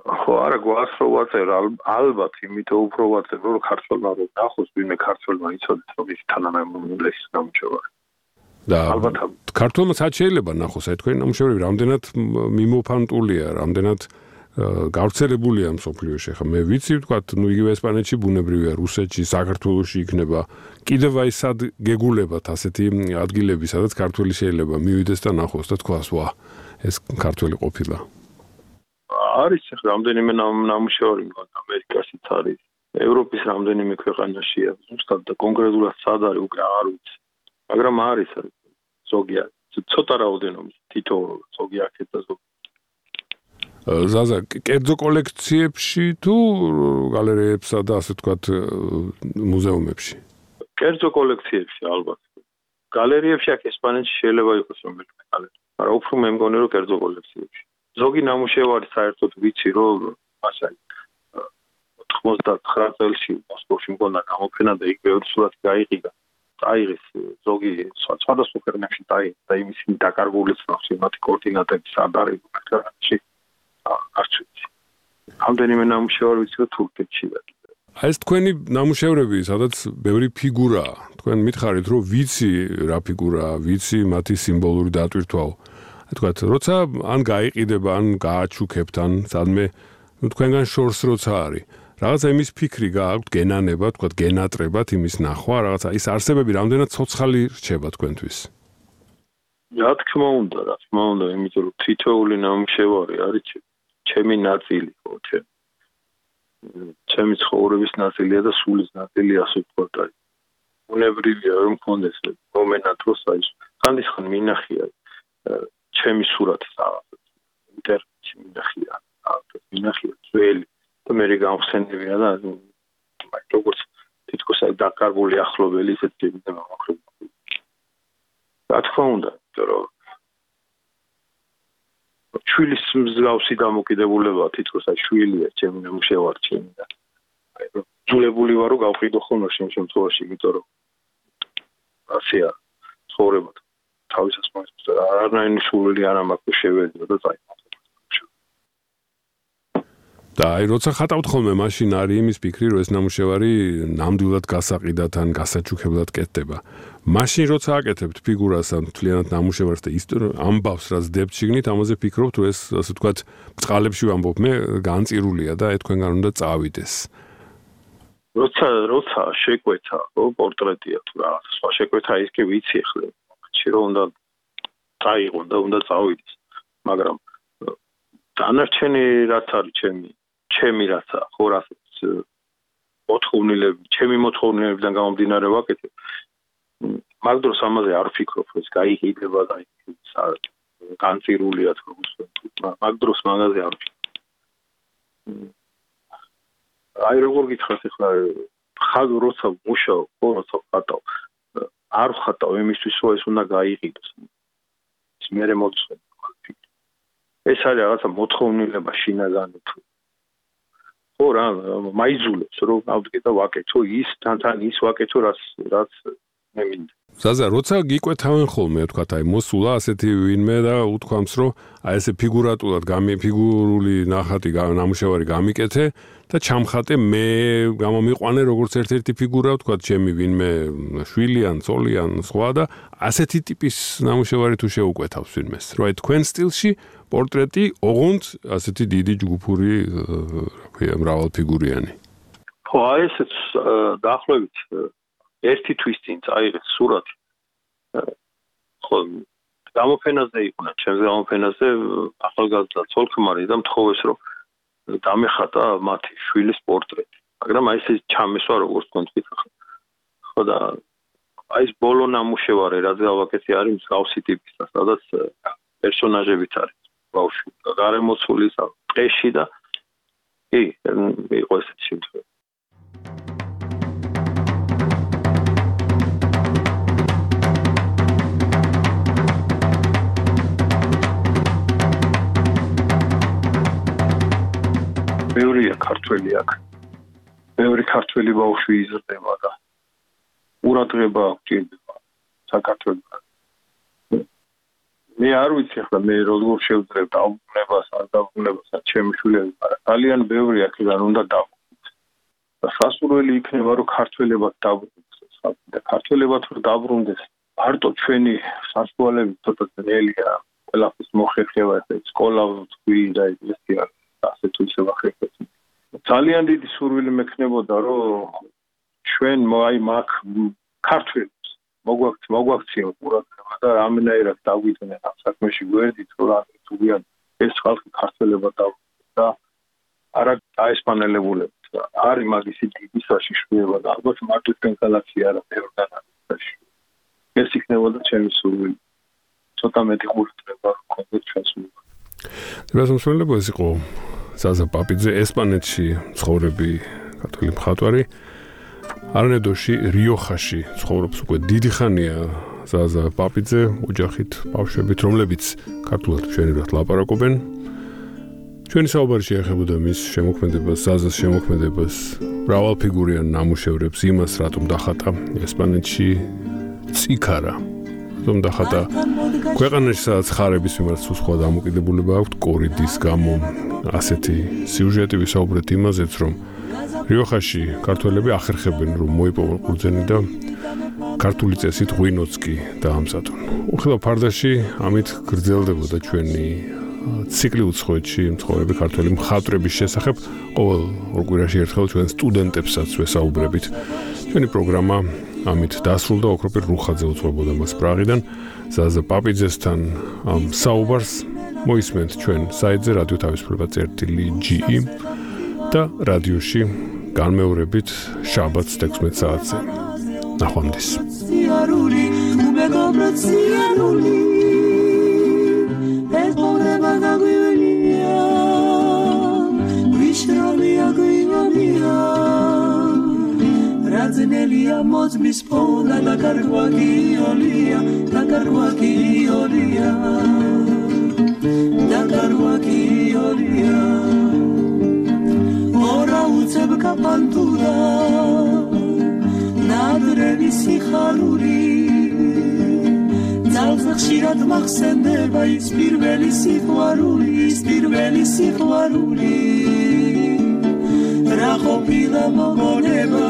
ხო არა გვას რო ვაწერ ალბათ იმიტომ უფრო ვაწერ რომ ქართველმა რომ ნახოს ვინმე ქართველმა იცოდეს რომ ის თანამემამულე ის გამჩევარი და ალბათ ქართულმა სად შეიძლება ნახოს აი თქვენი ნამუშევრები რამდენად მიმოფანტულია რამდენად გავრცელებულია მსოფლიოში. ხა მე ვიცი ვთქვა ნუ იგივე ესპანეთში ბუნებრივია რუსეთში საქართველოსში იქნება. კიდევ აი სად გეგულებათ ასეთი ადგილები სადაც ქართველი შეიძლება მივიდეს და ნახოს და თქვას ვა ეს ქართველი ყოფილა არის რამდენიმე ნამუშევარი მგონი ამერიკაშიც არის. ევროპის რამდენიმე ქვეყანაშია ზუსტად და კონკრეტულად სად არის უკვე არ ვიცი. მაგრამ არის ზოგია ცოტა რაოდენობის თითო ზოგი აქეთ და ზოგი ზაზა კერძო კოლექციებში თუ გალერეებსა და ასე ვთქვათ მუზეუმებში? კერძო კოლექციებში ალბათ. გალერეებში აქ ესპანეთში შეიძლება იყოს რომელიმე გალერეა მაგრამ უფრო მე მგონი რომ კერძო კოლექციებში. ზოგი ნამუშევარი საერთოდ ვიცი რომ მასაი 99 წელს მოსკოვში მგონდა გამოფენა და იქ ბევრი სურათი გაიყიდა აიღეს ზოგი სხვადასხვა ქვეყნებში და და იმისი დაკარგული ცნობს იმათი კოორდინატების ადარი ქვეყნებში არც ვიცი ამდენიმე ნამუშევარი ვიცი რომ თურქეთში და აი ეს თქვენი ნამუშევრები სადაც ბევრი ფიგურაა თქვენ მითხარით რომ ვიცი რა ფიგურაა ვიცი მათი სიმბოლური დატვირთვაო. აი თქვათ როცა ან გაიყიდება ან გააჩუქებთ ან სადმე ნუ თქვენგან შორს როცა არის? რაღაცა იმის ფიქრი გააქვთ, გენანება, თქვა გენატრებათ იმის ნახვა, რაღაცა ის არსებები რამდენად ცოცხალი რჩება თქვენთვის? რა თქმა უნდა, რა თქმა უნდა, იმიტომ რომ თითოეული ნამუშევარი არის ჩემი ნაწილი, ხო, ჩემი ცხოვრების ნაწილია და სულის ნაწილი ასე ვთქვათ, აი. უნებრივია რომ მქონდეს მომენტად რო საის. ხანდისხან მინახია ჩემი სურათი რაღაცა. ინტერნეტში მინახია, აა მინახია ძველი და მე გამხსენებია და როგორც თითქოს აი დაკარგული ახლობელი ისეთ გებდა მაქვს. რა თქმა უნდა, რომ შვილის მსგავსი დამოკიდებულება თითქოს აი შვილია ჩემი ნამუშევარი და აი რომ ძულებული ვარო გავყიდო ხოლმე შენ შემთხვევაში, იმიტომ რომ ასია ცხოვრება თავისას და არანაირი სული არ მაქვს შევეძო და წაი და აი როცა ხატავთ ხოლმე მაშინ არის იმის ფიქრი რომ ეს ნამუშევარი ნამდვილად გასაყიდად ან გასაჩუქებლად კეთდება. მაშინ როცა აკეთებთ ფიგურას ან თლიანად ნამუშევარს და ამბავს რაც დებთ შიგნით ამაზე ფიქრობთ რომ ეს ასე ვთქვათ ბწყალებში ვამბობ მე განწირულია და აი თქვენგან უნდა წავიდეს. როცა როცა შეკვეთა ხო პორტრეტია თუ რა სხვა შეკვეთა ის კი ვიცი ხოლმე ჩი რომ უნდა წაიღო და უნდა წავიდეს მაგრამ დანარჩენი რაც არის ჩემი ჩემი რაცა ხო რასაც მოთხოვნილები ჩემი მოთხოვნილებიდან გამომდინარე ვაკეთებ. მაგ დროს ამაზე არ ვფიქრობ ეს გაიგება და განცირულია თქო მაგ დროს მაგაზე არ აი როგორ გითხრათ ახლა ხალ როცა მუშაობ ხო როცა ხატავ არ ხატავ იმისთვის რომ ეს უნდა გაიღიდოს ის მე მოწყვეტ ეს არის რაღაცა მოთხოვნილება შინაგანი თუ ხო რა მაიძულებს რომ ავდგე და ვაკეთო ის თან თან ის ვაკეთო რაც რაც მე მინდა. ზაზა, როცა გიკვეთავენ ხოლმე, თქვათ, აი, მოსულა ასეთი ვინმე და უთქვამს, რომ აი ესე ფიგურატულად გამი ფიგურული ნახატი ნამუშევარი გამიკეთე და ჩამხატე მე გამომიყვანე როგორც ერთ-ერთი ფიგურა, თქვათ, ჩემი ვინმე შვილი ან ცოლი ან სხვა და ასეთი ტიპის ნამუშევარი თუ შეუკვეთავს ვინმეს. რა თქვენ სტილში პორტრეტი ოღონდ ასეთი დიდი ჯგუფური რა ქვია მრავალფიგურიანი. ხო, აი ესეც დაახლოებით ერთი თვის წინ წაიღეთ სურათი ხო გამოფენაზე იყო ჩემს გამოფენაზე ახალგაზრდა ცოლქმარი და მთხოვეს რომ დამეხატა მათი შვილის პორტრეტი. მაგრამ აი ეს ჩამესვა როგორც თქვი ხო და აი ეს ბოლო ნამუშევარი რაც გავაკეთე არის მსგავსი ტიპის და სადაც პერსონაჟებიც არის. ბავშვი და გარემოცული ტყეში და კი იყო ესეთი შემთხვევა ბევრია ქართველი აქ. ბევრი ქართველი ბავშვი იზრდება და ყურადღება გვჭირდება საქართველოს. მე არ ვიცი ახლა მე როგორ შევძლებ დაუბრუნებას, არ დაუბრუნებას, ჩემი შვილები, მაგრამ ძალიან ბევრი აქედან უნდა დავუბრუნდეთ. და სასურველი იქნება რომ ქართველებად დაუბრუნდეს. და ქართველებად რომ დაუბრუნდეს, მარტო ჩვენი სასწავლებელი ცოტა ძნელია. ყველაფერს მოხერხება ეს სკოლა თქვი და ეკლესია ასე თუ ისე ვახერხეთ. ძალიან დიდი სურვილი მექნებოდა რომ ჩვენ აი მაგ ქართველებს მოგვაქცი მოგვაქციო ყურადღება და ამნაირად დაგვიდნენ ამ საქმეში გვერდით რომ თუ ვიან ეს ხალხი ქართველებად და არა დაესპანელებულებს და არის მაგისი დიდი საშიშროება და ალბათ მარტო ჩვენ კალაქსი არა ფერდან არის ეს იქნებოდა ჩემი სურვილი ცოტა მეტი ყურადღება გქონდეთ ჩვენს უნდა დღეს მოსულება ეს იყო ზაზა პაპიძე ესპანეთში ცხოვრები ქართული მხატვარი. არნედოში რიოხაში ცხოვრობს უკვე დიდი ხანია ზაზა პაპიძე ოჯახით ბავშვებით რომლებიც ქართულად ჩვენებად ლაპარაკობენ. ჩვენი საუბარი შეეხებოდა მის შემოქმედებას ზაზას შემოქმედებას. მრავალფიგურიან ნამუშევრებს იმას რატომ დახატა ესპანეთში? ციქარა რომ დახატა ქვეყანაში სადაც ხარების მიმართ სხვა დამოკიდებულება აქვს კორიდის გამო ასეთი სიუჟეტი ვისაუბრეთ იმაზეც რომ რიოხაში ქართველები ახერხებენ რომ მოიპოვონ ყურძენი და ქართული წესით ღვინოც კი დაამზადონ. უხილო ფარდაში ამით გრძელდებოდა ჩვენი ციკლი უცხოეთში მცხოვრები ქართველი მხატვრების შესახებ ყოველ ორ კვირაში ერთხელ ჩვენ სტუდენტებსაც ვესაუბრებით. ჩვენი პროგრამა ამით დასრულდა ოქროპირ რუხაძე უძღვებოდა მას პრაღიდან. ზაზა პაპიძესთან ამ საუბარს მოისმენთ ჩვენ საიტზე რადიო თავისუფლება წერტილი GE და რადიოში განმეორებით შაბათს 16 საათზე. ნახვამდის. სიარული უმეგობრად სიარული მორება გაგვივლია ვიშროლია გვივლია რაძნელია მოძმის პოლა და კარგვა გიოლია და კარგვა გიოლია. და კარგვა გიოლია. ორა უცებ კაპანტურა ნადრევი სიხარული ძალზე ხშირად მახსენდება ის პირველი სიყვარული ის პირველი სიყვარული. რა ყოფილა მოგონება?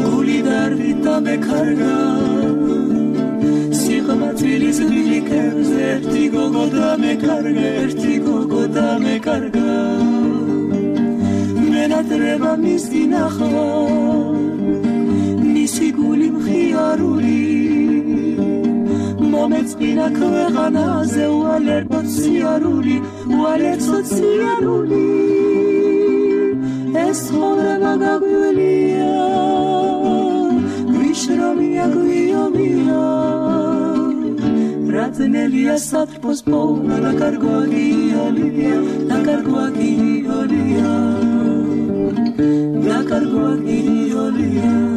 გული დარვით ამეკარგა სიხმაწილის გილიკებს ერთი გოგო დამეკარგა ერთი გოგო დამეკარგა მენატრება მის დინახვა მისი გული მხიარული მომეწინა ქვეყანაზე უალერტო ციარული უალერტო ციარული ეს ხორება გაგვილია გვიშრომია გვიომია რაცნელია სატრფოს პოვნა და კარგვაგიოლია და კარგვაგიოლია და კარგვაგიოლია